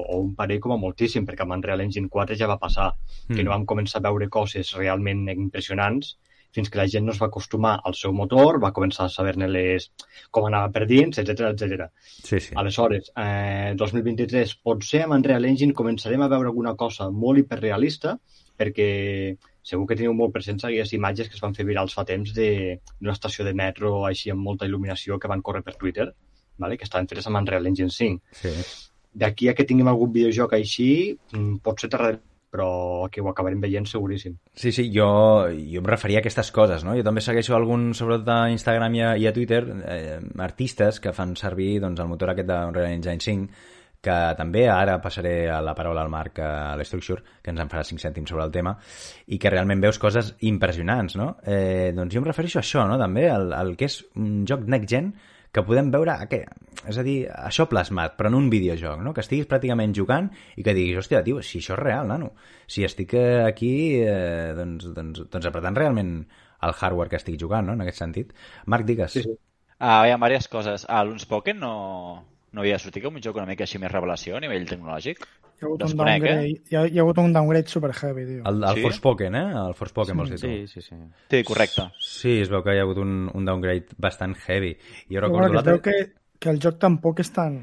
o un parell com a moltíssim, perquè amb Unreal Engine 4 ja va passar, mm. que no vam començar a veure coses realment impressionants fins que la gent no es va acostumar al seu motor, va començar a saber-ne les com anava per dins, etc etc. Sí, sí. Aleshores, eh, 2023, potser amb Unreal Engine començarem a veure alguna cosa molt hiperrealista, perquè segur que teniu molt presents aquelles imatges que es van fer virals fa temps de- d'una estació de metro així amb molta il·luminació que van córrer per Twitter, vale? que estaven fetes amb Unreal Engine 5. sí. D'aquí a que tinguem algun videojoc així, mm, pot ser tardarem, però que ho acabarem veient seguríssim. Sí, sí, jo, jo em referia a aquestes coses, no? Jo també segueixo algun, sobretot a Instagram i a, i a Twitter, eh, artistes que fan servir doncs, el motor aquest d'Unreal Engine 5, que també ara passaré a la paraula al Marc a l'Structure, que ens en farà 5 cèntims sobre el tema, i que realment veus coses impressionants, no? Eh, doncs jo em refereixo a això, no? També, al, al que és un joc next gen que podem veure, a què? és a dir, això plasmat, però en un videojoc, no? que estiguis pràcticament jugant i que diguis, hòstia, tio, si això és real, nano, si estic eh, aquí eh, doncs, doncs, doncs apretant realment el hardware que estic jugant, no? en aquest sentit. Marc, digues. Sí, sí. Ah, hi ha diverses coses. Ah, l'Unspoken no, no havia sortit com un joc una mica així més revelació a nivell tecnològic? Hi ha hagut, un downgrade, eh? hi, ha, hi ha hagut un downgrade super heavy, tio. El, el Sí? Forspoken, eh? El Forspoken, vols dir tu? Sí, sí, sí. Sí, correcte. Sí, es veu que hi ha hagut un, un downgrade bastant heavy. Jo Però recordo que l'altre... veu que, que el joc tampoc és tan,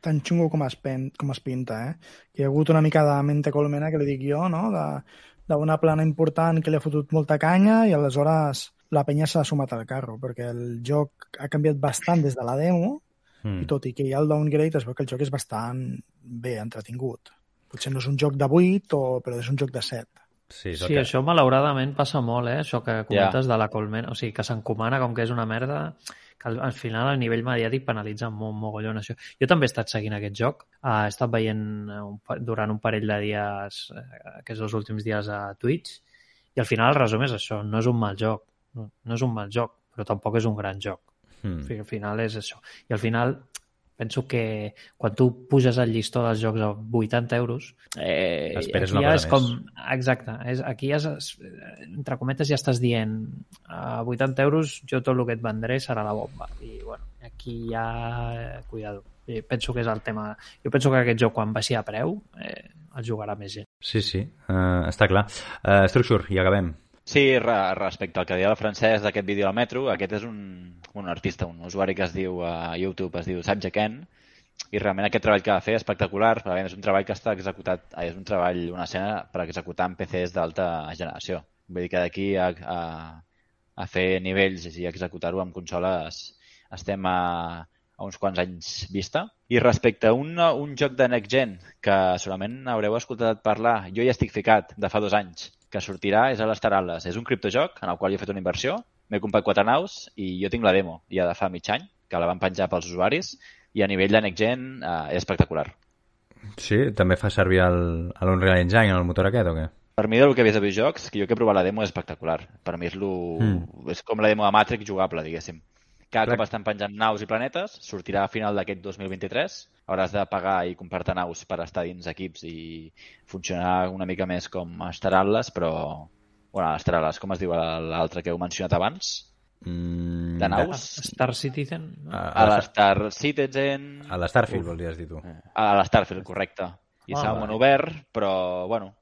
tan xungo com es, pen, com es pinta, eh? Que hi ha hagut una mica de mente colmena, que li dic jo, no? De- D'una plana important que li ha fotut molta canya i aleshores la penya s'ha sumat al carro, perquè el joc ha canviat bastant des de la demo Mm. i tot i que hi ha el downgrade es veu que el joc és bastant bé entretingut. Potser no és un joc de 8, o, però és un joc de 7. Sí, Sí, que... això malauradament passa molt, eh? Això que comentes de la colmena. O sigui, que s'encomana com que és una merda que al, al final a nivell mediàtic penalitza molt mogollon això. Jo també he estat seguint aquest joc. Uh, he estat veient eh, un, durant un parell de dies, eh, aquests dos últims dies a Twitch, i al final el resum és això, no és un mal joc. No, no és un mal joc, però tampoc és un gran joc. Mm. O sigui, al final és això. I al final Penso que quan tu puges el llistó dels jocs a 80 euros, eh, Esperes aquí una ja cosa és com... Exacte. És, aquí ja, és, entre cometes, ja estàs dient a 80 euros jo tot el que et vendré serà la bomba. I, bueno, aquí ja... Eh, cuidado. I penso que és el tema... Jo penso que aquest joc, quan baixi a preu, eh, el jugarà més gent. Sí, sí, uh, està clar. Uh, Structure, i acabem. Sí, re, respecte al que deia el francès d'aquest vídeo al metro, aquest és un, un artista, un usuari que es diu a YouTube, es diu Sam Ken, i realment aquest treball que va fer és espectacular, perquè és un treball que està executat, és un treball, una escena per executar en PCs d'alta generació. Vull dir que d'aquí a, a, a fer nivells i executar-ho amb consoles estem a, a uns quants anys vista. I respecte a un, un joc de Next Gen que segurament haureu escoltat parlar, jo hi estic ficat de fa dos anys, que sortirà és a l'Star Atlas. És un criptojoc en el qual jo he fet una inversió, m'he comprat quatre naus i jo tinc la demo ja de fa mig any, que la van penjar pels usuaris, i a nivell de Next Gen eh, és espectacular. Sí? També fa servir l'Unreal Engine, el motor aquest, o què? Per mi, del que vist de videojocs, que jo que he provat la demo és espectacular. Per mi és, lo... Mm. és com la demo de Matrix jugable, diguéssim. Cada Clar. cop estan penjant naus i planetes, sortirà a final d'aquest 2023, hauràs de pagar i comprar-te naus per estar dins equips i funcionar una mica més com Star Atlas, però... Bueno, Star Atlas, com es diu l'altre que heu mencionat abans? Mm, De naus? Star Citizen? A, A a, l'Star Citizen... a l'Starfield, volies dir tu. A l'Starfield, correcte. I serà un món obert, però, bueno,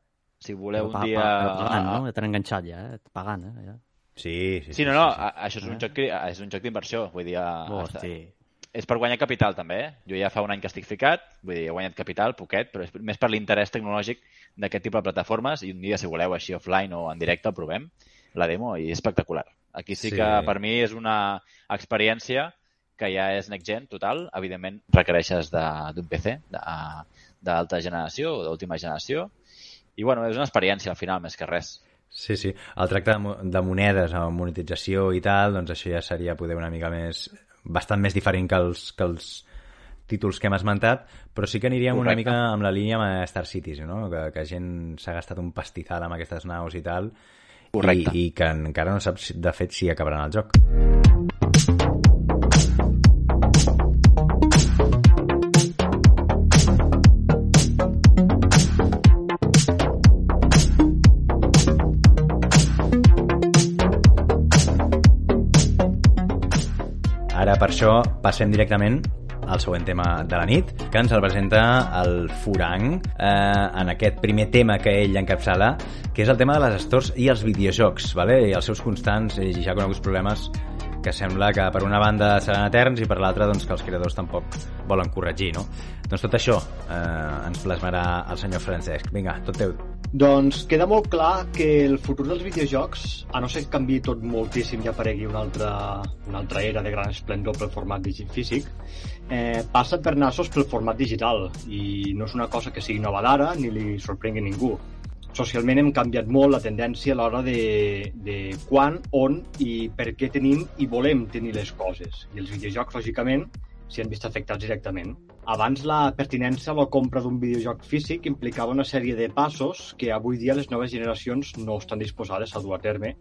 si voleu un pa- dia... pagant, no? Ja t'han enganxat ja, eh? Pagant, eh? Ja. Sí, sí, Sí, no, no, a- això és un joc, que- és un joc d'inversió, vull dir, Hosti. és per guanyar capital també, eh? Jo ja fa un any que estic ficat, vull dir, he guanyat capital, poquet, però és més per l'interès tecnològic d'aquest tipus de plataformes i un dia, si voleu, així offline o en directe, el provem, la demo, i és espectacular. Aquí sí, Sí. que per mi és una experiència que ja és next gen total, evidentment requereixes de- d'un PC de- d'alta generació o d'última generació, i bueno, és una experiència al final, més que res. Sí, sí. El tracte de, mo- de monedes, amb monetització i tal, doncs això ja seria poder una mica més... bastant més diferent que els, que els títols que hem esmentat, però sí que aniríem una Correcte. mica amb la línia amb Star Cities, no? que, que gent s'ha gastat un pastizal amb aquestes naus i tal, Correcte. i, i que encara no saps de fet si acabaran el joc. Ara, per això, passem directament al següent tema de la nit, que ens el presenta el Furang eh, en aquest primer tema que ell encapçala, que és el tema de les stores i els videojocs, vale? i els seus constants i ja coneguts problemes que sembla que per una banda seran eterns i per l'altra doncs, que els creadors tampoc volen corregir, no? Doncs tot això eh, ens plasmarà el senyor Francesc. Vinga, tot teu. Doncs queda molt clar que el futur dels videojocs, a no ser que canvi tot moltíssim i aparegui una altra, una altra era de gran esplendor pel format físic, eh, passa per nassos pel format digital i no és una cosa que sigui nova d'ara ni li sorprengui ningú. Socialment hem canviat molt la tendència a l'hora de, de quan, on i per què tenim i volem tenir les coses. I els videojocs, lògicament, s'hi han vist afectats directament. Abans la pertinença a la compra d'un videojoc físic implicava una sèrie de passos que avui dia les noves generacions no estan disposades a dur a terme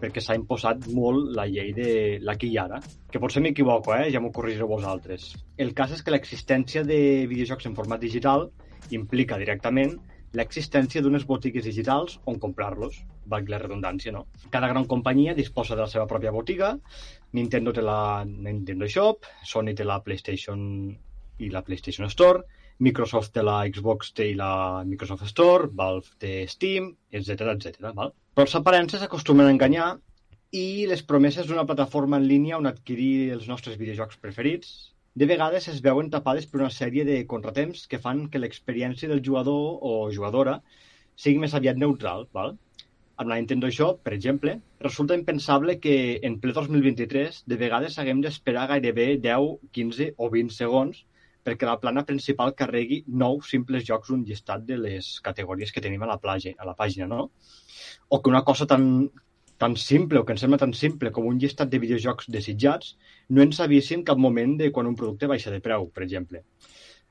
perquè s'ha imposat molt la llei de l'aquí i ara. Que potser m'equivoco, eh? ja m'ho corregireu vosaltres. El cas és que l'existència de videojocs en format digital implica directament l'existència d'unes botigues digitals on comprar-los, valgui la redundància, no? Cada gran companyia disposa de la seva pròpia botiga, Nintendo té la Nintendo Shop, Sony té la PlayStation i la PlayStation Store, Microsoft té la Xbox té la Microsoft Store, Valve té Steam, etc etc. val? Però els aparences acostumen a enganyar i les promeses d'una plataforma en línia on adquirir els nostres videojocs preferits de vegades es veuen tapades per una sèrie de contratemps que fan que l'experiència del jugador o jugadora sigui més aviat neutral. Val? Amb la Nintendo Shop, per exemple, resulta impensable que en ple 2023 de vegades haguem d'esperar gairebé 10, 15 o 20 segons perquè la plana principal carregui nou simples jocs d'un llistat de les categories que tenim a la, plage, a la pàgina, no? O que una cosa tan, tan simple, o que ens sembla tan simple com un llistat de videojocs desitjats, no ens avisi en cap moment de quan un producte baixa de preu, per exemple.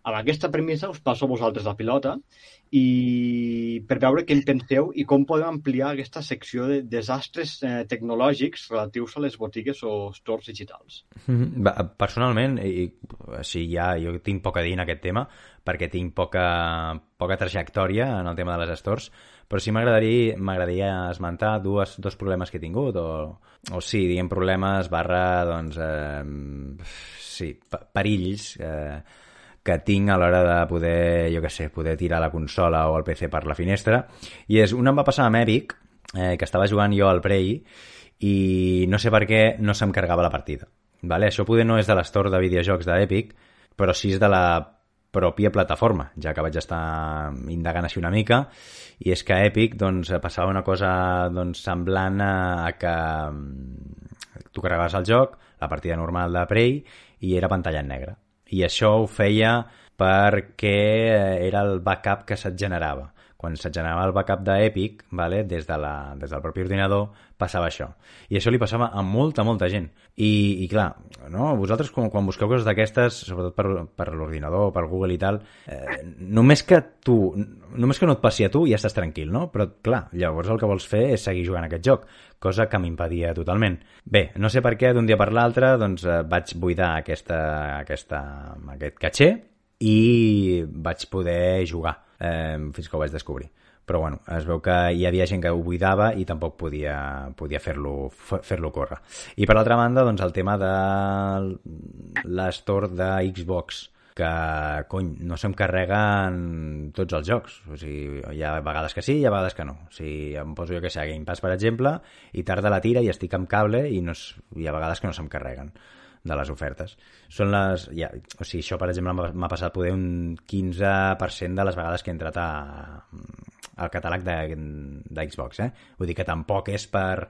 amb aquesta premissa us passo a vosaltres la pilota i per veure què en penseu i com podem ampliar aquesta secció de desastres eh, tecnològics relatius a les botigues o stores digitals. Va, Personalment, i, sí, ja, jo tinc poc a dir en aquest tema, perquè tinc poca, poca trajectòria en el tema de les stores, però sí m'agradaria m'agradaria esmentar dues, dos problemes que he tingut, o, o sí, diguem problemes barra, doncs, eh, sí, perills eh, que tinc a l'hora de poder, jo què sé, poder tirar la consola o el PC per la finestra. I és, una em va passar amb Epic, eh, que estava jugant jo al Prey, i no sé per què no se'm carregava la partida. Vale? Això poder no és de l'estore de videojocs d'Epic, però sí és de la pròpia plataforma, ja que vaig estar indagant així una mica, i és que Epic doncs, passava una cosa doncs, semblant a que mm, tu carregaves el joc, la partida normal de Prey, i era pantalla en negre. I això ho feia perquè era el backup que se't generava quan se't generava el backup d'Epic, vale, des, de la, des del propi ordinador, passava això. I això li passava a molta, molta gent. I, i clar, no? vosaltres quan, quan busqueu coses d'aquestes, sobretot per, per l'ordinador, per Google i tal, eh, només que tu, només que no et passi a tu ja estàs tranquil, no? Però clar, llavors el que vols fer és seguir jugant aquest joc, cosa que m'impedia totalment. Bé, no sé per què d'un dia per l'altre doncs, eh, vaig buidar aquesta, aquesta, aquest caché i vaig poder jugar eh, fins que ho vaig descobrir però bueno, es veu que hi havia gent que ho buidava i tampoc podia, podia fer-lo fer, córrer. I per l'altra banda, doncs el tema de l'estore de Xbox, que, cony, no se'm carreguen tots els jocs. O sigui, hi ha vegades que sí, hi ha vegades que no. O sigui, em poso jo que sé, Game Pass, per exemple, i tarda la tira i estic amb cable i no hi ha vegades que no se'm carreguen de les ofertes. Són les... Ja, o sigui, això, per exemple, m'ha passat poder un 15% de les vegades que he entrat a, al catàleg de, eh? Vull dir que tampoc és per,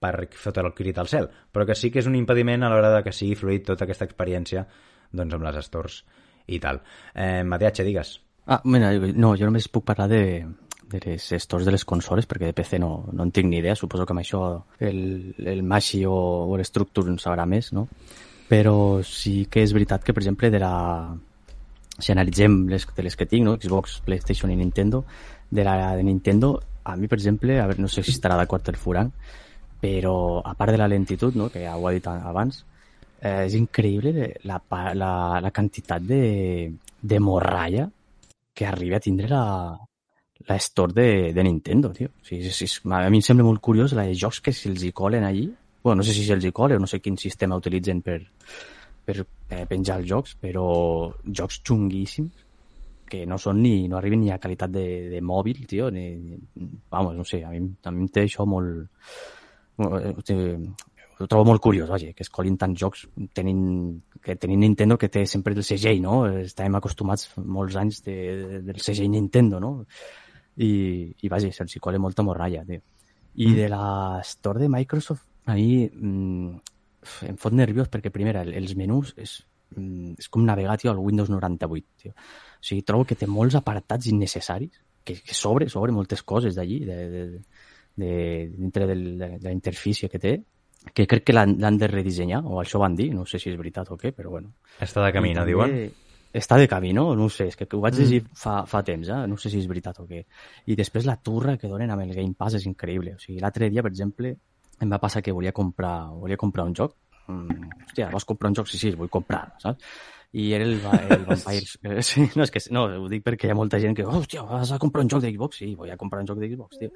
per fotre el crit al cel, però que sí que és un impediment a l'hora de que sigui fluid tota aquesta experiència doncs, amb les stores i tal. Eh, Mateatge, digues. Ah, mira, no, jo només puc parlar de, de les stores de les consoles, perquè de PC no, no en tinc ni idea, suposo que amb això el, el Mashi o, o l'Structure en sabrà més, no? Però sí que és veritat que, per exemple, de la... si analitzem les, de les que tinc, no? Xbox, PlayStation i Nintendo, de la de Nintendo, a mi, per exemple, a veure, no sé si estarà d'acord el Furan, però a part de la lentitud, no? que ja ho ha dit abans, eh, és increïble la, la, la quantitat de, de morralla que arriba a tindre la, la store de, de Nintendo, tio. O sigui, és, és, a mi em sembla molt curiós la de jocs que se'ls hi colen allí bueno, no sé si se'ls hi cola o no sé quin sistema utilitzen per, per eh, penjar els jocs, però jocs xunguíssims que no són ni, no arriben ni a qualitat de, de mòbil, tio, ni, vamos, no sé, a mi, a mi em té això molt... Eh, ho trobo molt curiós, vaja, que es colin tants jocs tenint, que tenint Nintendo que té sempre el segell, no? Estàvem acostumats molts anys de, de, del segell Nintendo, no? I, i vaja, se'ls hi cola molta morralla, tio. I mm. de la store de Microsoft a mi mm, em fot nerviós perquè, primera, els menús és, mm, és com navegar, tio, al Windows 98, tio. O sigui, trobo que té molts apartats innecessaris, que, que sobre, sobre moltes coses d'allí, de, de, de, dintre de, de, de la interfície que té, que crec que l'han de redissenyar, o això van dir, no sé si és veritat o què, però bueno. Està de camí, no diuen? Està de camí, no? No ho sé, és que ho vaig llegir mm. fa, fa temps, eh? no sé si és veritat o què. I després la turra que donen amb el Game Pass és increïble. O sigui, l'altre dia, per exemple, em va passar que volia comprar, volia comprar un joc. Mm, hòstia, vols comprar un joc? Sí, sí, el vull comprar, saps? I era el, el Vampire... Sí, no, és que no, ho dic perquè hi ha molta gent que, oh, hòstia, vas a comprar un joc d'Xbox? Sí, vull a comprar un joc d'Xbox, tio.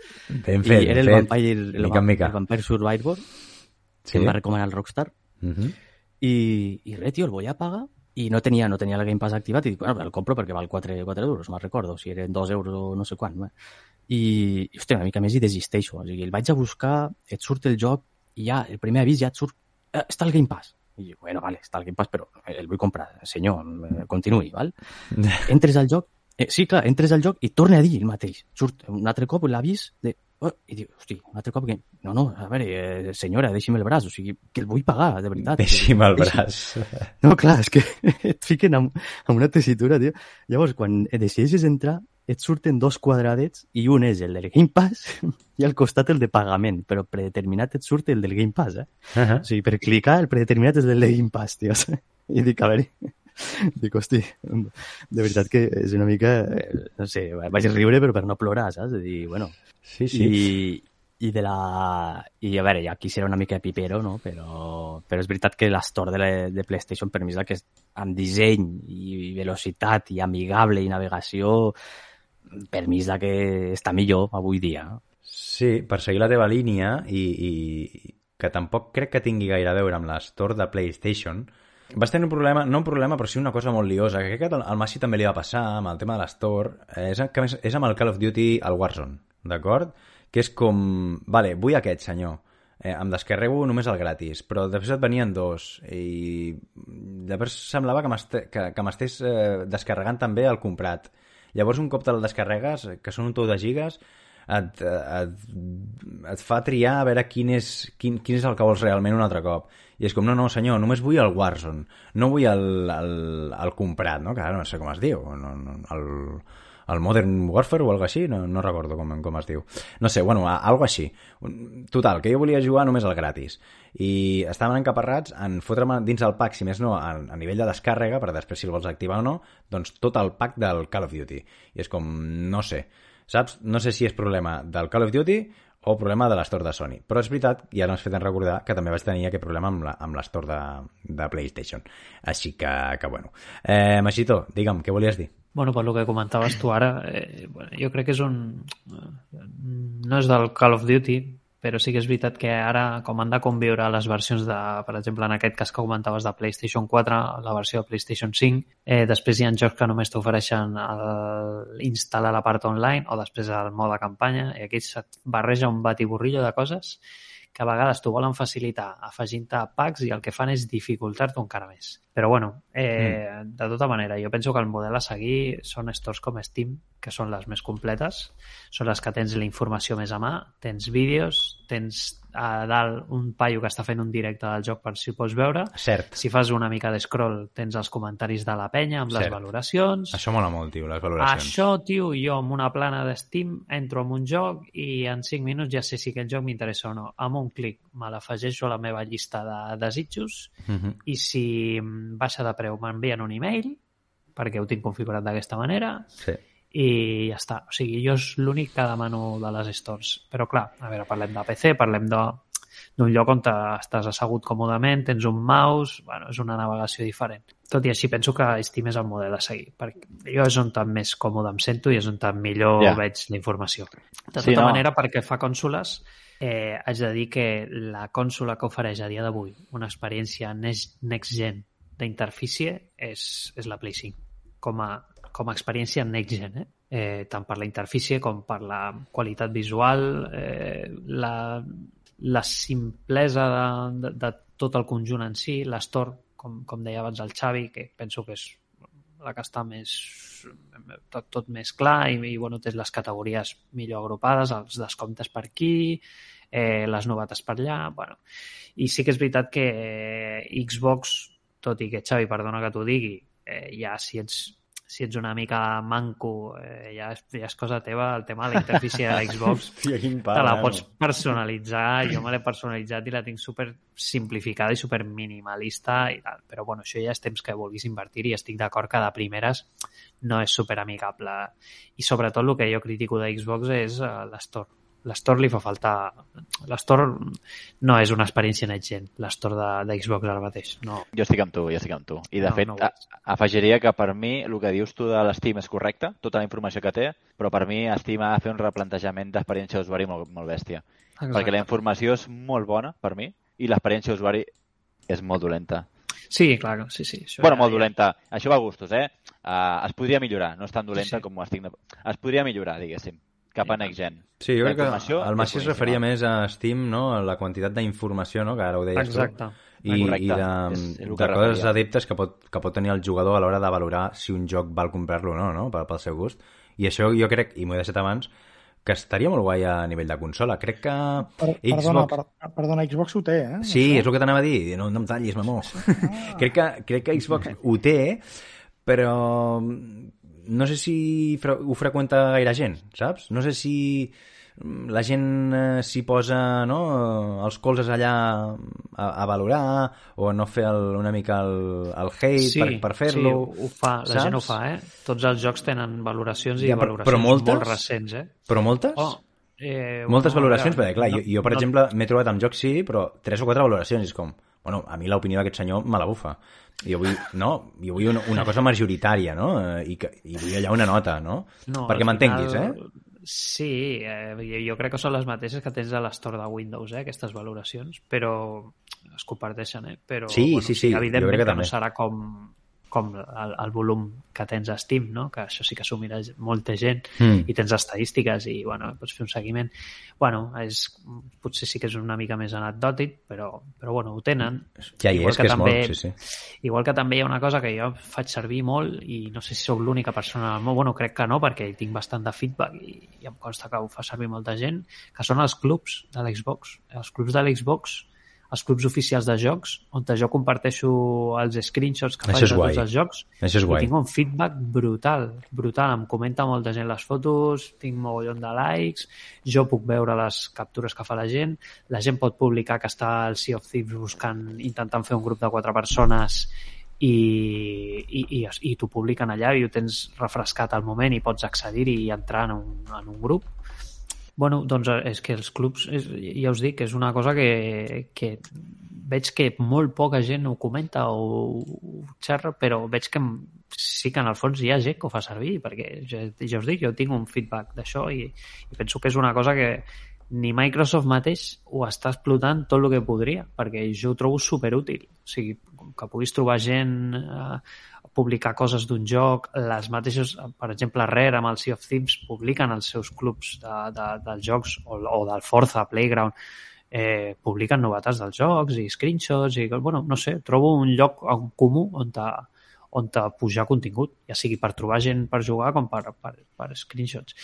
Ben fet, I era el. Vampire, el, mica mica. el Vampire Survivor, sí? que em va recomanar el Rockstar. Uh -huh. I, i res, tio, el volia pagar i no tenia, no tenia el Game Pass activat i dic, bueno, el compro perquè val 4, 4 euros, me'n recordo, si eren 2 euros o no sé quant. Eh? I, hòstia, una mica més i desisteixo. O sigui, el vaig a buscar, et surt el joc i ja, el primer avís ja et surt, eh, està el Game Pass. I jo, bueno, vale, està el Game Pass, però el vull comprar, senyor, eh, continuï, val? Entres al joc, eh, sí, clar, entres al joc i torna a dir el mateix. Surt un altre cop l'avís de... Oh, I diu, hosti, un altre cop que... No, no, a veure, eh, senyora, deixi'm el braç, o sigui, que el vull pagar, de veritat. Deixi'm el braç. No, clar, és que et fiquen amb, amb una tessitura, tio. Llavors, quan decideixes entrar, et surten dos quadradets i un és el del Game Pass i al costat el de pagament, però predeterminat et surt el del Game Pass, eh? Uh -huh. O sigui, per clicar el predeterminat és el de Game Pass, tio. I dic, a veure, Dic, hosti, de veritat que és una mica... No sé, vaig riure però per no plorar, saps? De dir, bueno... Sí, sí. I, i de la... I a veure, ja aquí serà una mica pipero, no? Però, però és veritat que l'estore de, la, de PlayStation per mi és la que és amb disseny i velocitat i amigable i navegació per mi és la que està millor avui dia. Sí, per seguir la teva línia i, i que tampoc crec que tingui gaire a veure amb l'estore de PlayStation, vas tenir un problema, no un problema, però sí una cosa molt liosa, que crec que al Massi també li va passar amb el tema de l'estore, eh, és, més és amb el Call of Duty al Warzone, d'acord? Que és com, vale, vull aquest senyor, eh, em descarrego només el gratis, però després et venien dos i després semblava que m'estés eh, descarregant també el comprat. Llavors un cop te'l descarregues, que són un tou de gigas, et, et, et fa triar a veure quin és, quin, quin és el que vols realment un altre cop. I és com, no, no, senyor, només vull el Warzone, no vull el, el, el comprat, no? que ara no sé com es diu, no, no, el, el Modern Warfare o algo així, no, no recordo com, com es diu. No sé, bueno, algo així. Total, que jo volia jugar només al gratis. I estaven encaparrats en fotre'm dins el pack, si més no, a, a nivell de descàrrega, per després si el vols activar o no, doncs tot el pack del Call of Duty. I és com, no sé, saps? No sé si és problema del Call of Duty o problema de l'estore de Sony. Però és veritat, i ara m'has fet en recordar, que també vaig tenir aquest problema amb la- de, de PlayStation. Així que, que bueno. Eh, Maxito, digue'm, què volies dir? Bueno, per lo que comentaves tu ara, eh, bueno, jo crec que és un... No és del Call of Duty, però sí que és veritat que ara, com han de conviure les versions de, per exemple, en aquest cas que comentaves de PlayStation 4, la versió de PlayStation 5, eh, després hi ha jocs que només t'ofereixen instal·lar la part online o després el mode campanya, i aquí se't barreja un batiburrillo de coses que a vegades t'ho volen facilitar afegint-te packs i el que fan és dificultar-t'ho encara més. Però bueno, eh, mm. de tota manera, jo penso que el model a seguir són stores com Steam, que són les més completes, són les que tens la informació més a mà, tens vídeos, tens a dalt un paio que està fent un directe del joc per si ho pots veure, Cert. si fas una mica de scroll tens els comentaris de la penya amb les Cert. valoracions, Això mola molt, tio, les valoracions. això, tio, jo amb una plana de Steam entro en un joc i en 5 minuts ja sé si aquest joc m'interessa o no. Amb un clic me l'afegeixo a la meva llista de desitjos Mhm. i si mm, baixa de preu m'envien un email perquè ho tinc configurat d'aquesta manera Sí. i ja està. O sigui, jo és l'únic que demano de les stores. Però clar, a veure, parlem de PC, parlem de d'un lloc on estàs assegut còmodament, tens un mouse, bueno, és una navegació diferent. Tot i així penso que Steam és el model a seguir, perquè jo és on tan més còmode em sento i és on tan millor yeah. veig la informació. De Sí, tota no. manera, perquè fa cònsoles, eh, haig de dir que la cònsola que ofereix a dia d'avui una experiència next, next gen d'interfície és, és la Play 5 com a, com a experiència next gen, eh? Eh, tant per la interfície com per la qualitat visual, eh, la, la simplesa de, de, de tot el conjunt en si, l'estore, com, com deia abans el Xavi, que penso que és la que està més tot, tot més clar i, i bueno, tens les categories millor agrupades, els descomptes per aquí, eh, les novetats per allà, bueno. I sí que és veritat que eh, Xbox, tot i que Xavi, perdona que t'ho digui, eh, ja si ets si ets una mica manco, eh, ja, és, ja és cosa teva el tema de la interfície de Xbox Hòstia, quin te la pots personalitzar, jo me l'he personalitzat i la tinc super simplificada i super minimalista i tal, però bueno, això ja és temps que vulguis invertir i estic d'acord que de primeres no és super amigable i sobretot el que jo critico de Xbox és uh, l'Store l'Store li fa faltar l'Store no és una experiència next gen l'Store de, de Xbox ara mateix no, Jo estic amb tu, jo estic amb tu. I de No, fet, no a, afegiria que per mi el que dius tu de l'Steam és correcte, tota la informació que té, però per mi Steam ha de fer un replantejament d'experiència d'usuari molt, molt bèstia. Perquè la informació és molt bona per mi i l'experiència d'usuari és molt dolenta. sí, clar, sí, sí això bueno, ja- molt dolenta. Això va a gustos, eh? Uh, es podria millorar, no és tan dolenta Sí, sí. com ho estic... Es podria millorar, diguéssim, cap a Next Gen. Sí, jo crec que el Massi es referia més a Steam, no? a la quantitat d'informació, no? que ara ho deies exacte tu, i, Correcte. i de, És- de coses adeptes que pot, que pot tenir el jugador a l'hora de valorar si un joc val comprar-lo o no, no? Pel, pel seu gust. I això jo crec, i m'ho he deixat abans, que estaria molt guai a nivell de consola. Crec que Per, perdona, Xbox... per, perdona, Xbox ho té, eh? Sí, és el que t'anava a dir. No, no em tallis, mamó. crec, que, crec que Xbox ho té, però no sé si fre ho freqüenta gaire gent, saps? No sé si la gent eh, s'hi posa no, els colzes allà a, a valorar o no fer el, una mica el, el hate Sí, per, per fer-lo. sí, ho fa, la saps? gent ho fa, eh? Tots els jocs tenen valoracions i Ja, però- valoracions però moltes? molt recents, eh? Però moltes? Oh, eh, Moltes valoracions, a perquè clar, jo, jo per no- exemple m'he trobat amb jocs sí, però tres o quatre valoracions, és com, bueno, a mi l'opinió d'aquest senyor me la bufa. Jo vull, no, jo vull una, una cosa majoritària, no? Eh, I, que, I vull allà una nota, no? No, Perquè m'entenguis, final, eh? Sí, eh, jo, jo crec que són les mateixes que tens a l'estore de Windows, eh, aquestes valoracions, però es comparteixen, eh? Però, Sí, bueno, sí, sí, jo evidentment crec que que, també. no serà com, com el, el volum que tens a Steam, no? que això sí que s'ho mira molta gent Mm. i tens estadístiques i bueno, pots fer un seguiment. Bueno, és, potser sí que és una mica més anecdòtic, però, però bueno, ho tenen. Ja hi Igual és, que, és també- molt, sí, sí. Igual que també hi ha una cosa que jo faig servir molt i no sé si sóc l'única persona del món, bueno, crec que no, perquè tinc bastant de feedback i, i em consta que ho fa servir molta gent, que són els clubs de l'Xbox. Els clubs de l'Xbox, els clubs oficials de jocs, on jo comparteixo els screenshots que faig de guai. tots els jocs Això és i guai. tinc un feedback brutal, brutal. Em comenta molta gent les fotos, tinc mogollon de likes, jo puc veure les captures que fa la gent, la gent pot publicar que està al Sea of Thieves buscant, intentant fer un grup de quatre persones i, i, i, i t'ho publiquen allà i ho tens refrescat al moment i pots accedir-hi i entrar en un, en un grup Bueno, doncs és que els clubs, és, ja us dic, és una cosa que, que veig que molt poca gent ho comenta o ho xerra, però veig que sí que en el fons hi ha gent que ho fa servir, perquè ja, ja us dic, jo tinc un feedback d'això i, i penso que és una cosa que ni Microsoft mateix ho està explotant tot el que podria, perquè jo ho trobo superútil. O sigui, que puguis trobar gent eh, publicar coses d'un joc, les mateixes, per exemple, Rare amb el Sea of Thieves publiquen els seus clubs de, de, dels jocs o, o del Forza Playground eh, publiquen novetats dels jocs i screenshots i, bueno, no sé, trobo un lloc en comú on te, on te pujar contingut, ja sigui per trobar gent per jugar com per, per, per screenshots.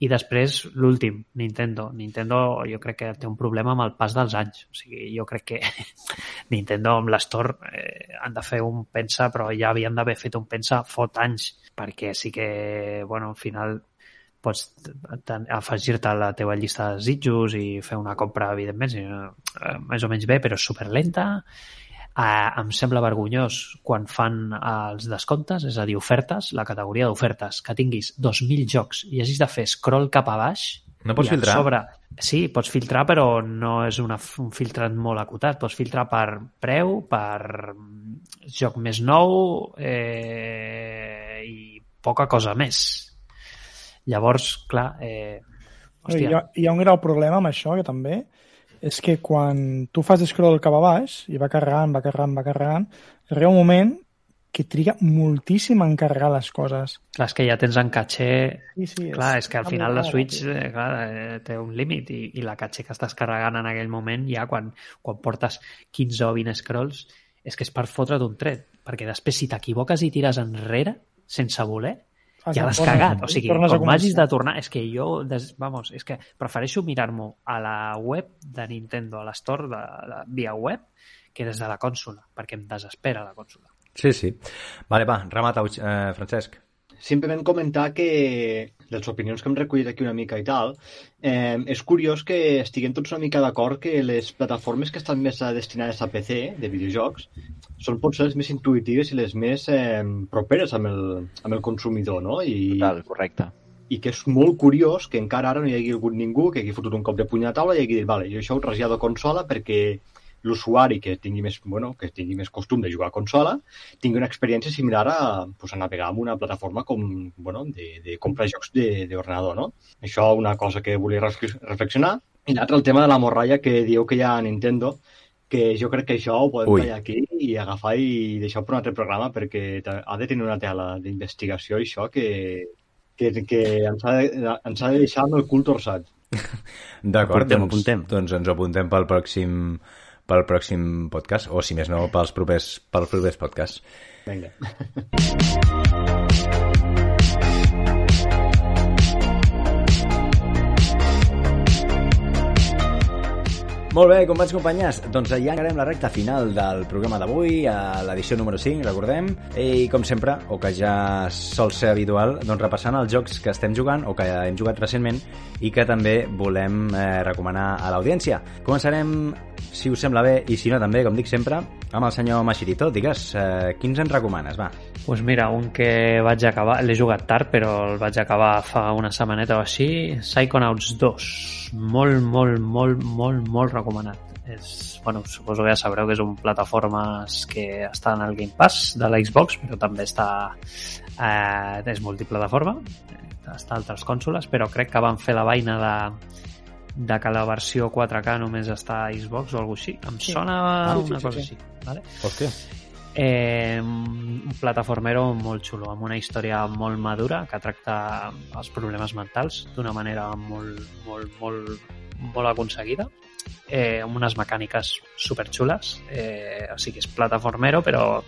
I després, l'últim, Nintendo. Nintendo jo crec que té un problema amb el pas dels anys. O sigui, jo crec que Nintendo amb l'Store eh, han de fer un pensa, però ja havien d'haver fet un pensa fot anys, perquè sí que, bueno, al final pots afegir-te a la teva llista de desitjos i fer una compra, evidentment, si, eh, més o menys bé, però superlenta. Eh, em sembla vergonyós quan fan els descomptes, és a dir, ofertes, la categoria d'ofertes, que tinguis 2.000 jocs i hagis de fer scroll cap a baix No pots filtrar? Sobre, sí, pots filtrar, però no és una, un filtrat molt acotat. Pots filtrar per preu, per joc més nou eh, i poca cosa més. Llavors, clar, eh, Hi hòstia, ha, hi ha un greu problema amb això, que també, és que quan tu fas scroll cap a baix i va carregant, va carregant, va carregant, arriba un moment que triga moltíssim a encarregar les coses. clar, és que ja tens en catxer Sí, sí, Clar, és que al final la Switch eh, clar, eh, té un límit i, i la catxer que estàs carregant en aquell moment ja quan, quan portes 15 o 20 scrolls és que és per fotre't un tret perquè després si t'equivoques i tires enrere sense voler, ja de l'has cagat. O sigui, m'hagis començar. de tornar... És que jo, des, vamos, és que prefereixo mirar-m'ho a la web de Nintendo, a l'estore de, de, via web, que des de la consola, perquè em desespera la consola. Sí, sí. Vale, va, remata, eh, Francesc. Simplement comentar que, de les opinions que hem recollit aquí una mica i tal, eh, és curiós que estiguem tots una mica d'acord que les plataformes que estan més destinades a PC, de videojocs, són potser les més intuïtives i les més eh, properes amb el, amb el consumidor, no? I, Total, correcte. i que és molt curiós que encara ara no hi hagi hagut ningú que hagi fotut un cop de puny a la taula i hagi dit, vale, jo això ho trasllado a consola perquè l'usuari que tingui més, bueno, que tingui més costum de jugar a consola tingui una experiència similar a, pues, a navegar en una plataforma com, bueno, de, de comprar jocs de- d'ordenador, no? Això una cosa que volia reflex- reflexionar. I l'altre, el tema de la morralla que dieu que hi ha a Nintendo, que jo crec que això ho podem Ui. tallar aquí i agafar i deixar per un altre programa perquè ha de tenir una tela d'investigació i això que, que, que ens, ha de, ens ha de deixar amb el cul torçat. D'acord, doncs, apuntem. doncs ens ho apuntem pel pròxim pel pròxim podcast, o si més no, pels propers, pels propers podcasts. Vinga. Molt bé, companys, companyes, doncs ja encarem la recta final del programa d'avui, a l'edició número 5, recordem, i com sempre, o que ja sol ser habitual, doncs repassant els jocs que estem jugant o que hem jugat recentment i que també volem eh, recomanar a l'audiència. Començarem, si us sembla bé, i si no també, com dic sempre, amb el senyor Machirito. Digues, eh, quins ens recomanes, va? pues mira, un que vaig acabar, l'he jugat tard, però el vaig acabar fa una setmaneta o així, Psychonauts 2. Molt, molt, molt, molt, molt recomanat. És, bueno, suposo que ja sabreu que és un plataformes que està en el Game Pass de la Xbox, però també està eh, és multiplataforma, està a altres cònsoles, però crec que van fer la vaina de, de que la versió 4K només està a Xbox o alguna així. Em Sí. sona Ah, sí, una sí, cosa sí. així. Vale? Hòstia. Eh, un plataformero molt xulo, amb una història molt madura que tracta els problemes mentals d'una manera molt, molt, molt, molt aconseguida eh, amb unes mecàniques superxules eh, o sigui, és plataformero però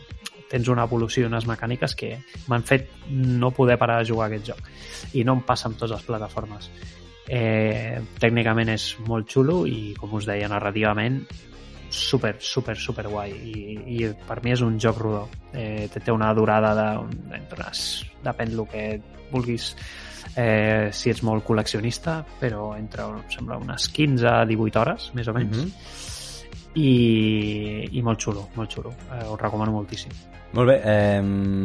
tens una evolució i unes mecàniques que m'han fet no poder parar de jugar a aquest joc i no em passa amb totes les plataformes eh, tècnicament és molt xulo i com us deia narrativament super, super, super guai. I, i per mi és un joc rodó. Eh, té, una durada de, entre unes, depèn del que vulguis. Eh, si ets molt col·leccionista però entre, em sembla, unes 15 a 18 hores, més o menys. Mhm. i, i molt xulo, molt xulo. Eh, us recomano moltíssim. Molt bé, eh,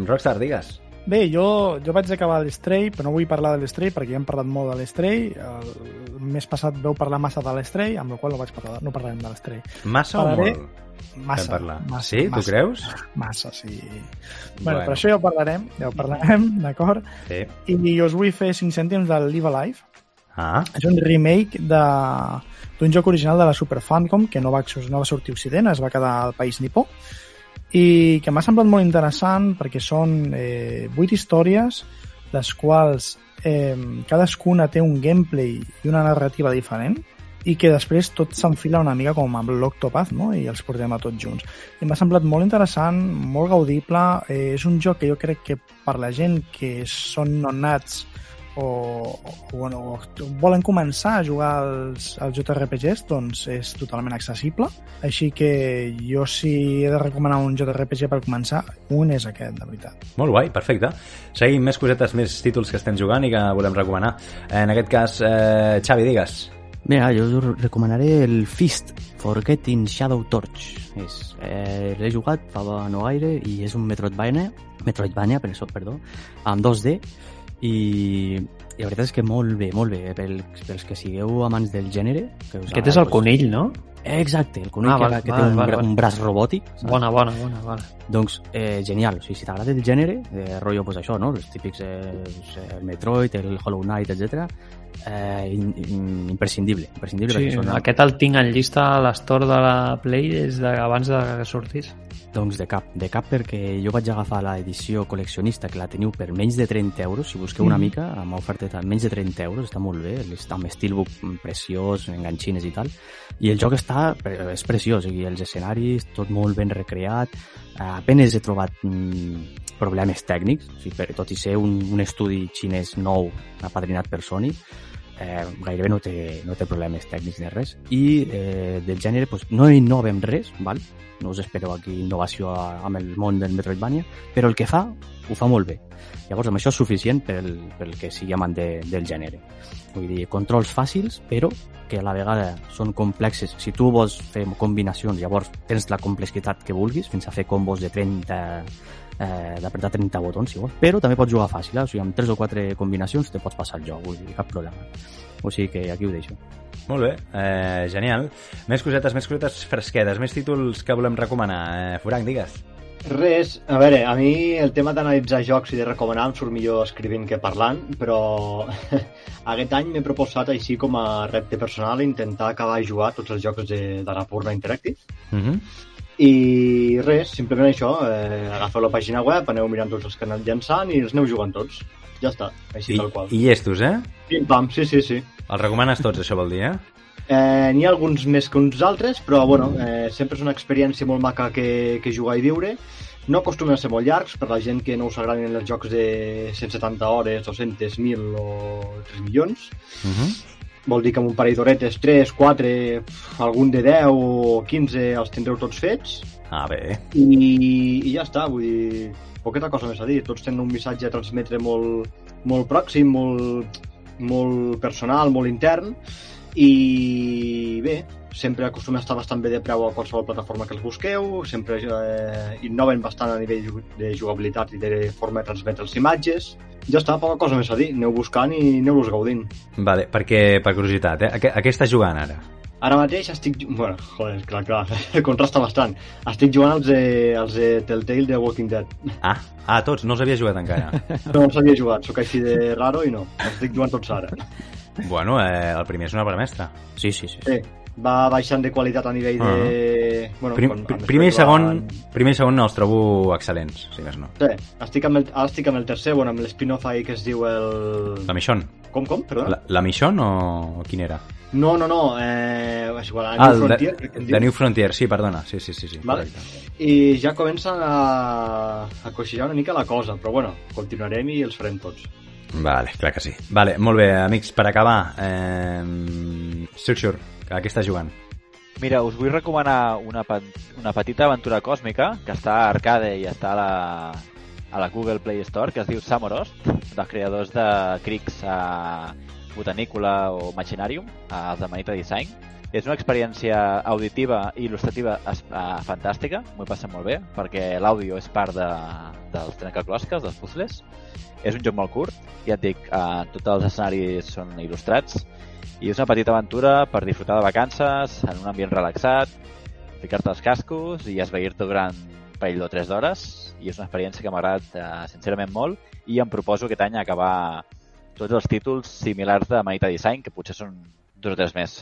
Rockstar, digues. Bé, jo, jo vaig acabar l'Stray, però no vull parlar de l'Stray perquè ja hem parlat molt de l'Stray. El mes passat veu parlar massa de l'Stray, amb la qual no vaig parlar, no parlarem de l'Stray. Massa Parlaré- o molt? Massa, parlar. massa, sí, tu massa, creus? Massa, sí. Bueno, Bueno. per això ja ho parlarem, ja ho parlarem, d'acord? Sí. I us vull fer 5 cèntims del Live Alive. Ah, És un remake de d'un joc original de la Super Famicom que no va, no va sortir a Occident, es va quedar al país nipó i que m'ha semblat molt interessant perquè són eh, 8 històries les quals eh, cadascuna té un gameplay i una narrativa diferent i que després tot s'enfila una mica com amb l'Octopath, no? I els portem a tots junts. I m'ha semblat molt interessant, molt gaudible. Eh, és un joc que jo crec que per la gent que són nonats o, o, bueno, o volen començar a jugar als, als JRPGs, doncs és totalment accessible. Així que jo si he de recomanar un JRPG per començar, un és aquest, de veritat. molt guai, perfecte. Seguim més cosetes, més títols que estem jugant i que volem recomanar. En aquest cas, eh, Xavi, digues. Mira, jo us recomanaré el Fist Forgetting Shadow Torch. És, eh, L'he jugat fa no gaire i és un Metroidvania, Metroidvania perdó, perdó, amb 2D i, i la veritat és que molt bé, molt bé, pels, pels que sigueu amants del gènere. Que us aquest és el conill, no? Exacte, el conill Ah, que, vale, que vale, té un, vale. un braç robòtic. saps? bona, bona, bona, bona. Doncs, eh, genial. O sigui, si t'agrada el gènere, eh, rotllo, pues això, no? Els típics, eh, el Metroid, el Hollow Knight, etc. Eh, in, in, imprescindible, imprescindible. Sí, perquè són, aquest el tinc en llista a l'estore de la Play des de, abans de que sortís. Doncs de cap, de cap perquè jo vaig agafar l'edició col·leccionista que la teniu per menys de 30 euros, si busqueu una Mhm. mica, amb oferta menys de 30 euros, està molt bé, està amb steelbook preciós, enganxines i tal, i el joc està, és preciós, o sigui, els escenaris, tot molt ben recreat, eh, apenes he trobat mm, problemes tècnics, o sigui, per, tot i ser un, un estudi xinès nou, apadrinat per Sony, eh, gairebé no té, no té problemes tècnics ni res. I eh, del gènere pues, no innovem res val? no us espereu aquí innovació amb el món del Metroidvania però el que fa, ho fa molt bé. Llavors amb això és suficient pel, pel que sigui amant de, del gènere. Vull dir, controls fàcils però que a la vegada són complexes. Si tu vols fer combinacions llavors tens la complexitat que vulguis fins a fer combos de 30 eh, d'apretar 30 botons si vols, però també pots jugar fàcil, eh? o sigui, amb 3 o 4 combinacions te pots passar el joc, vull dir, cap problema. O sigui que aquí ho deixo. Molt bé, eh, genial. Més cosetes, més cosetes fresquedes, més títols que volem recomanar. Eh, Furanc, digues. Res, a veure, a mi el tema d'analitzar jocs i de recomanar em surt millor escrivint que parlant, però aquest any m'he proposat així com a repte personal intentar acabar de jugar tots els jocs de, de la Purna Interactive Uh -huh. I res, simplement això, eh, agafeu la pàgina web, aneu mirant tots els que aneu llançant i els aneu jugant tots. Ja està, així I, tal qual. I llestos, eh? Pim pam, sí, sí, sí. Els recomanes tots, això vol dir, eh? Eh, N'hi ha alguns més que uns altres, però bueno, eh, sempre és una experiència molt maca que, que jugar i viure. No acostumen a ser molt llargs, per la gent que no us agradin els jocs de 170 hores, 200, 1.000 o 3 milions. Uh -huh. Vol dir que amb un parell d'horetes, 3, 4, algun de 10 o 15 els tindreu tots fets Ah, bé. i, i ja està, vull dir, poqueta cosa més a dir. Tots tenen un missatge a transmetre molt, molt pròxim, molt, molt personal, molt intern i bé, sempre acostuma a estar bastant bé de preu a qualsevol plataforma que els busqueu, sempre eh, innoven bastant a nivell de jugabilitat i de forma de transmetre les imatges. Ja està, poca cosa més a dir. Aneu buscant i aneu-los gaudint. Vale, perquè, per curiositat, eh? a, què, a què estàs jugant ara? Ara mateix estic... Bueno, joder, clar, clar, contrasta bastant. Estic jugant als de, als de Telltale de Walking Dead. Ah, ah, tots, no els havies jugat encara. No els havia jugat, sóc així de raro i no. Els estic jugant tots ara. bueno, eh, el primer és una obra mestra. Sí, sí, sí. Sí, va baixant de qualitat a nivell de... Bueno, Prim, quan- quan primer i segon, van- primer i segon els trobo excel·lents, si més no. Sí, estic amb el, estic amb el tercer, bueno, amb l'spin-off ahí que es diu el... La Michonne. Com, com? Perdona? La, la Michonne o quin era? No, no, no, eh, és igual, Ah, New Frontier, de, de. New Frontier, sí, perdona. Sí, sí, sí. sí Vale. correcte. I ja comencen a, a coixillar una mica la cosa, però bueno, continuarem i els farem tots. Vale, clar que sí. Vale, molt bé, amics, per acabar, eh, Structure, a què estàs jugant? Mira, us vull recomanar una, una petita aventura còsmica que està a Arcade i està a la, a la Google Play Store, que es diu Samorost, dels creadors de Crix a Botanícola o Machinarium, els de Manita Design. És una experiència auditiva i il·lustrativa eh, fantàstica, m'ho he passat molt bé, perquè l'àudio és part de, dels trencaclosques, dels puzzles. És un joc molt curt, ja et dic, eh, tots els escenaris són il·lustrats, i és una petita aventura per disfrutar de vacances, en un ambient relaxat, ficar-te els cascos i esveir-te durant un parell o tres d'hores i és una experiència que m'ha agradat eh, sincerament molt i em proposo aquest any acabar tots els títols similars de Manita Design, que potser són dos o tres més.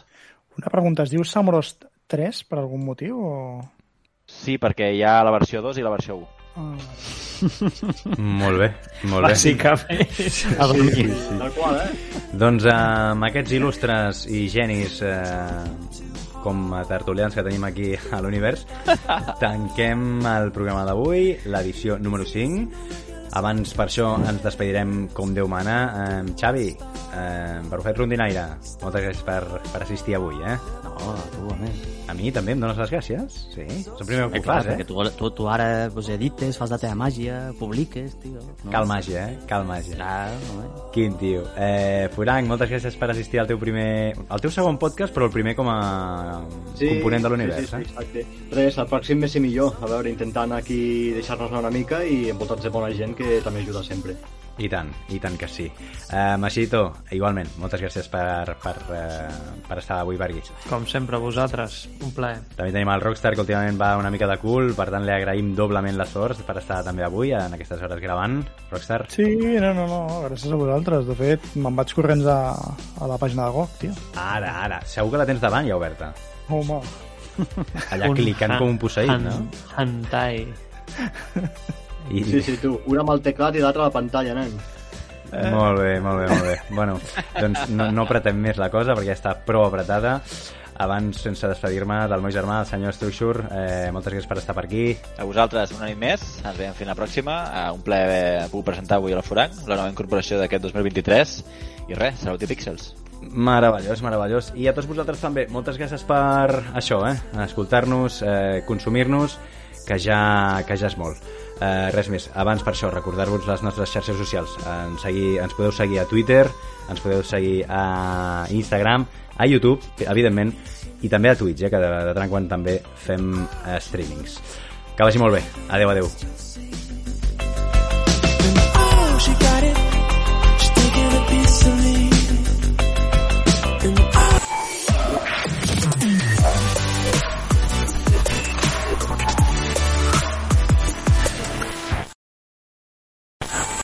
Una pregunta, es diu Samorost 3 per algun motiu o... Sí, perquè hi ha la versió 2 i la versió 1. Ah, Molt bé, molt bé. Bàsicament. A dormir. Sí, sí. Tal qual, eh? Doncs eh, amb aquests il·lustres i genis eh, com a tertulians que tenim aquí a l'univers, tanquem el programa d'avui, l'edició número 5. Abans, per això, ens despedirem com Déu mana. Eh, Xavi, eh, per fer rondinaire, moltes gràcies per, per assistir avui, eh? No, tu, a més. A mi també em dones les gràcies? Sí, és el primer que Eh, ho fas, eh? perquè tu, tu, tu ara pues, edites, fas la teva màgia, publiques, tio. No? Cal màgia, eh? Cal màgia. Clar, home. Quin tio. Eh, Furanc, moltes gràcies per assistir al teu primer... al teu segon podcast, però el primer com a component de l'univers, sí, sí, sí, eh? exacte. Res, el pròxim més i millor. A veure, intentant aquí deixar-nos una mica i envoltats de bona gent que també ajuda sempre. I tant, i tant que sí. Eh, Masito, igualment, moltes gràcies per, per, eh, per estar avui per aquí. Com sempre, vosaltres, un plaer. També tenim el Rockstar, que últimament va una mica de cul, per tant li agraïm doblement l'esforç per estar també avui, en aquestes hores gravant. Rockstar, Sí, no, no, no, gràcies a vosaltres. De fet, me'n vaig corrents a, a la pàgina de GOG, tio. ara, ara, segur que la tens davant ja oberta. Home, Allà clicant com un posseït, no? Hentai. I... Sí, sí, tu. Una amb el teclat i l'altra a la pantalla, nen. Molt bé, molt bé, molt bé. Bueno, doncs no, no apretem més la cosa perquè ja està prou apretada. Abans, sense despedir-me del meu germà, el senyor Structure, eh, moltes gràcies per estar per aquí. A vosaltres una nit més, ens veiem fins la pròxima. Eh, un plaer poder presentar avui a la Foranc, la nova incorporació d'aquest 2023. I res, salut i píxels. Meravellós, meravellós. I a tots vosaltres també, moltes gràcies per això, eh? Escoltar-nos, eh, consumir-nos, que ja, que ja és molt. Eh, res més, abans per això, recordar-vos les nostres xarxes socials. En seguir, ens podeu seguir a Twitter, ens podeu seguir a Instagram, a YouTube, evidentment, i també a Twitch, eh, que de, de tant en quant també fem eh, streamings. Que vagi molt bé. Adeu, adeu. Oh, she got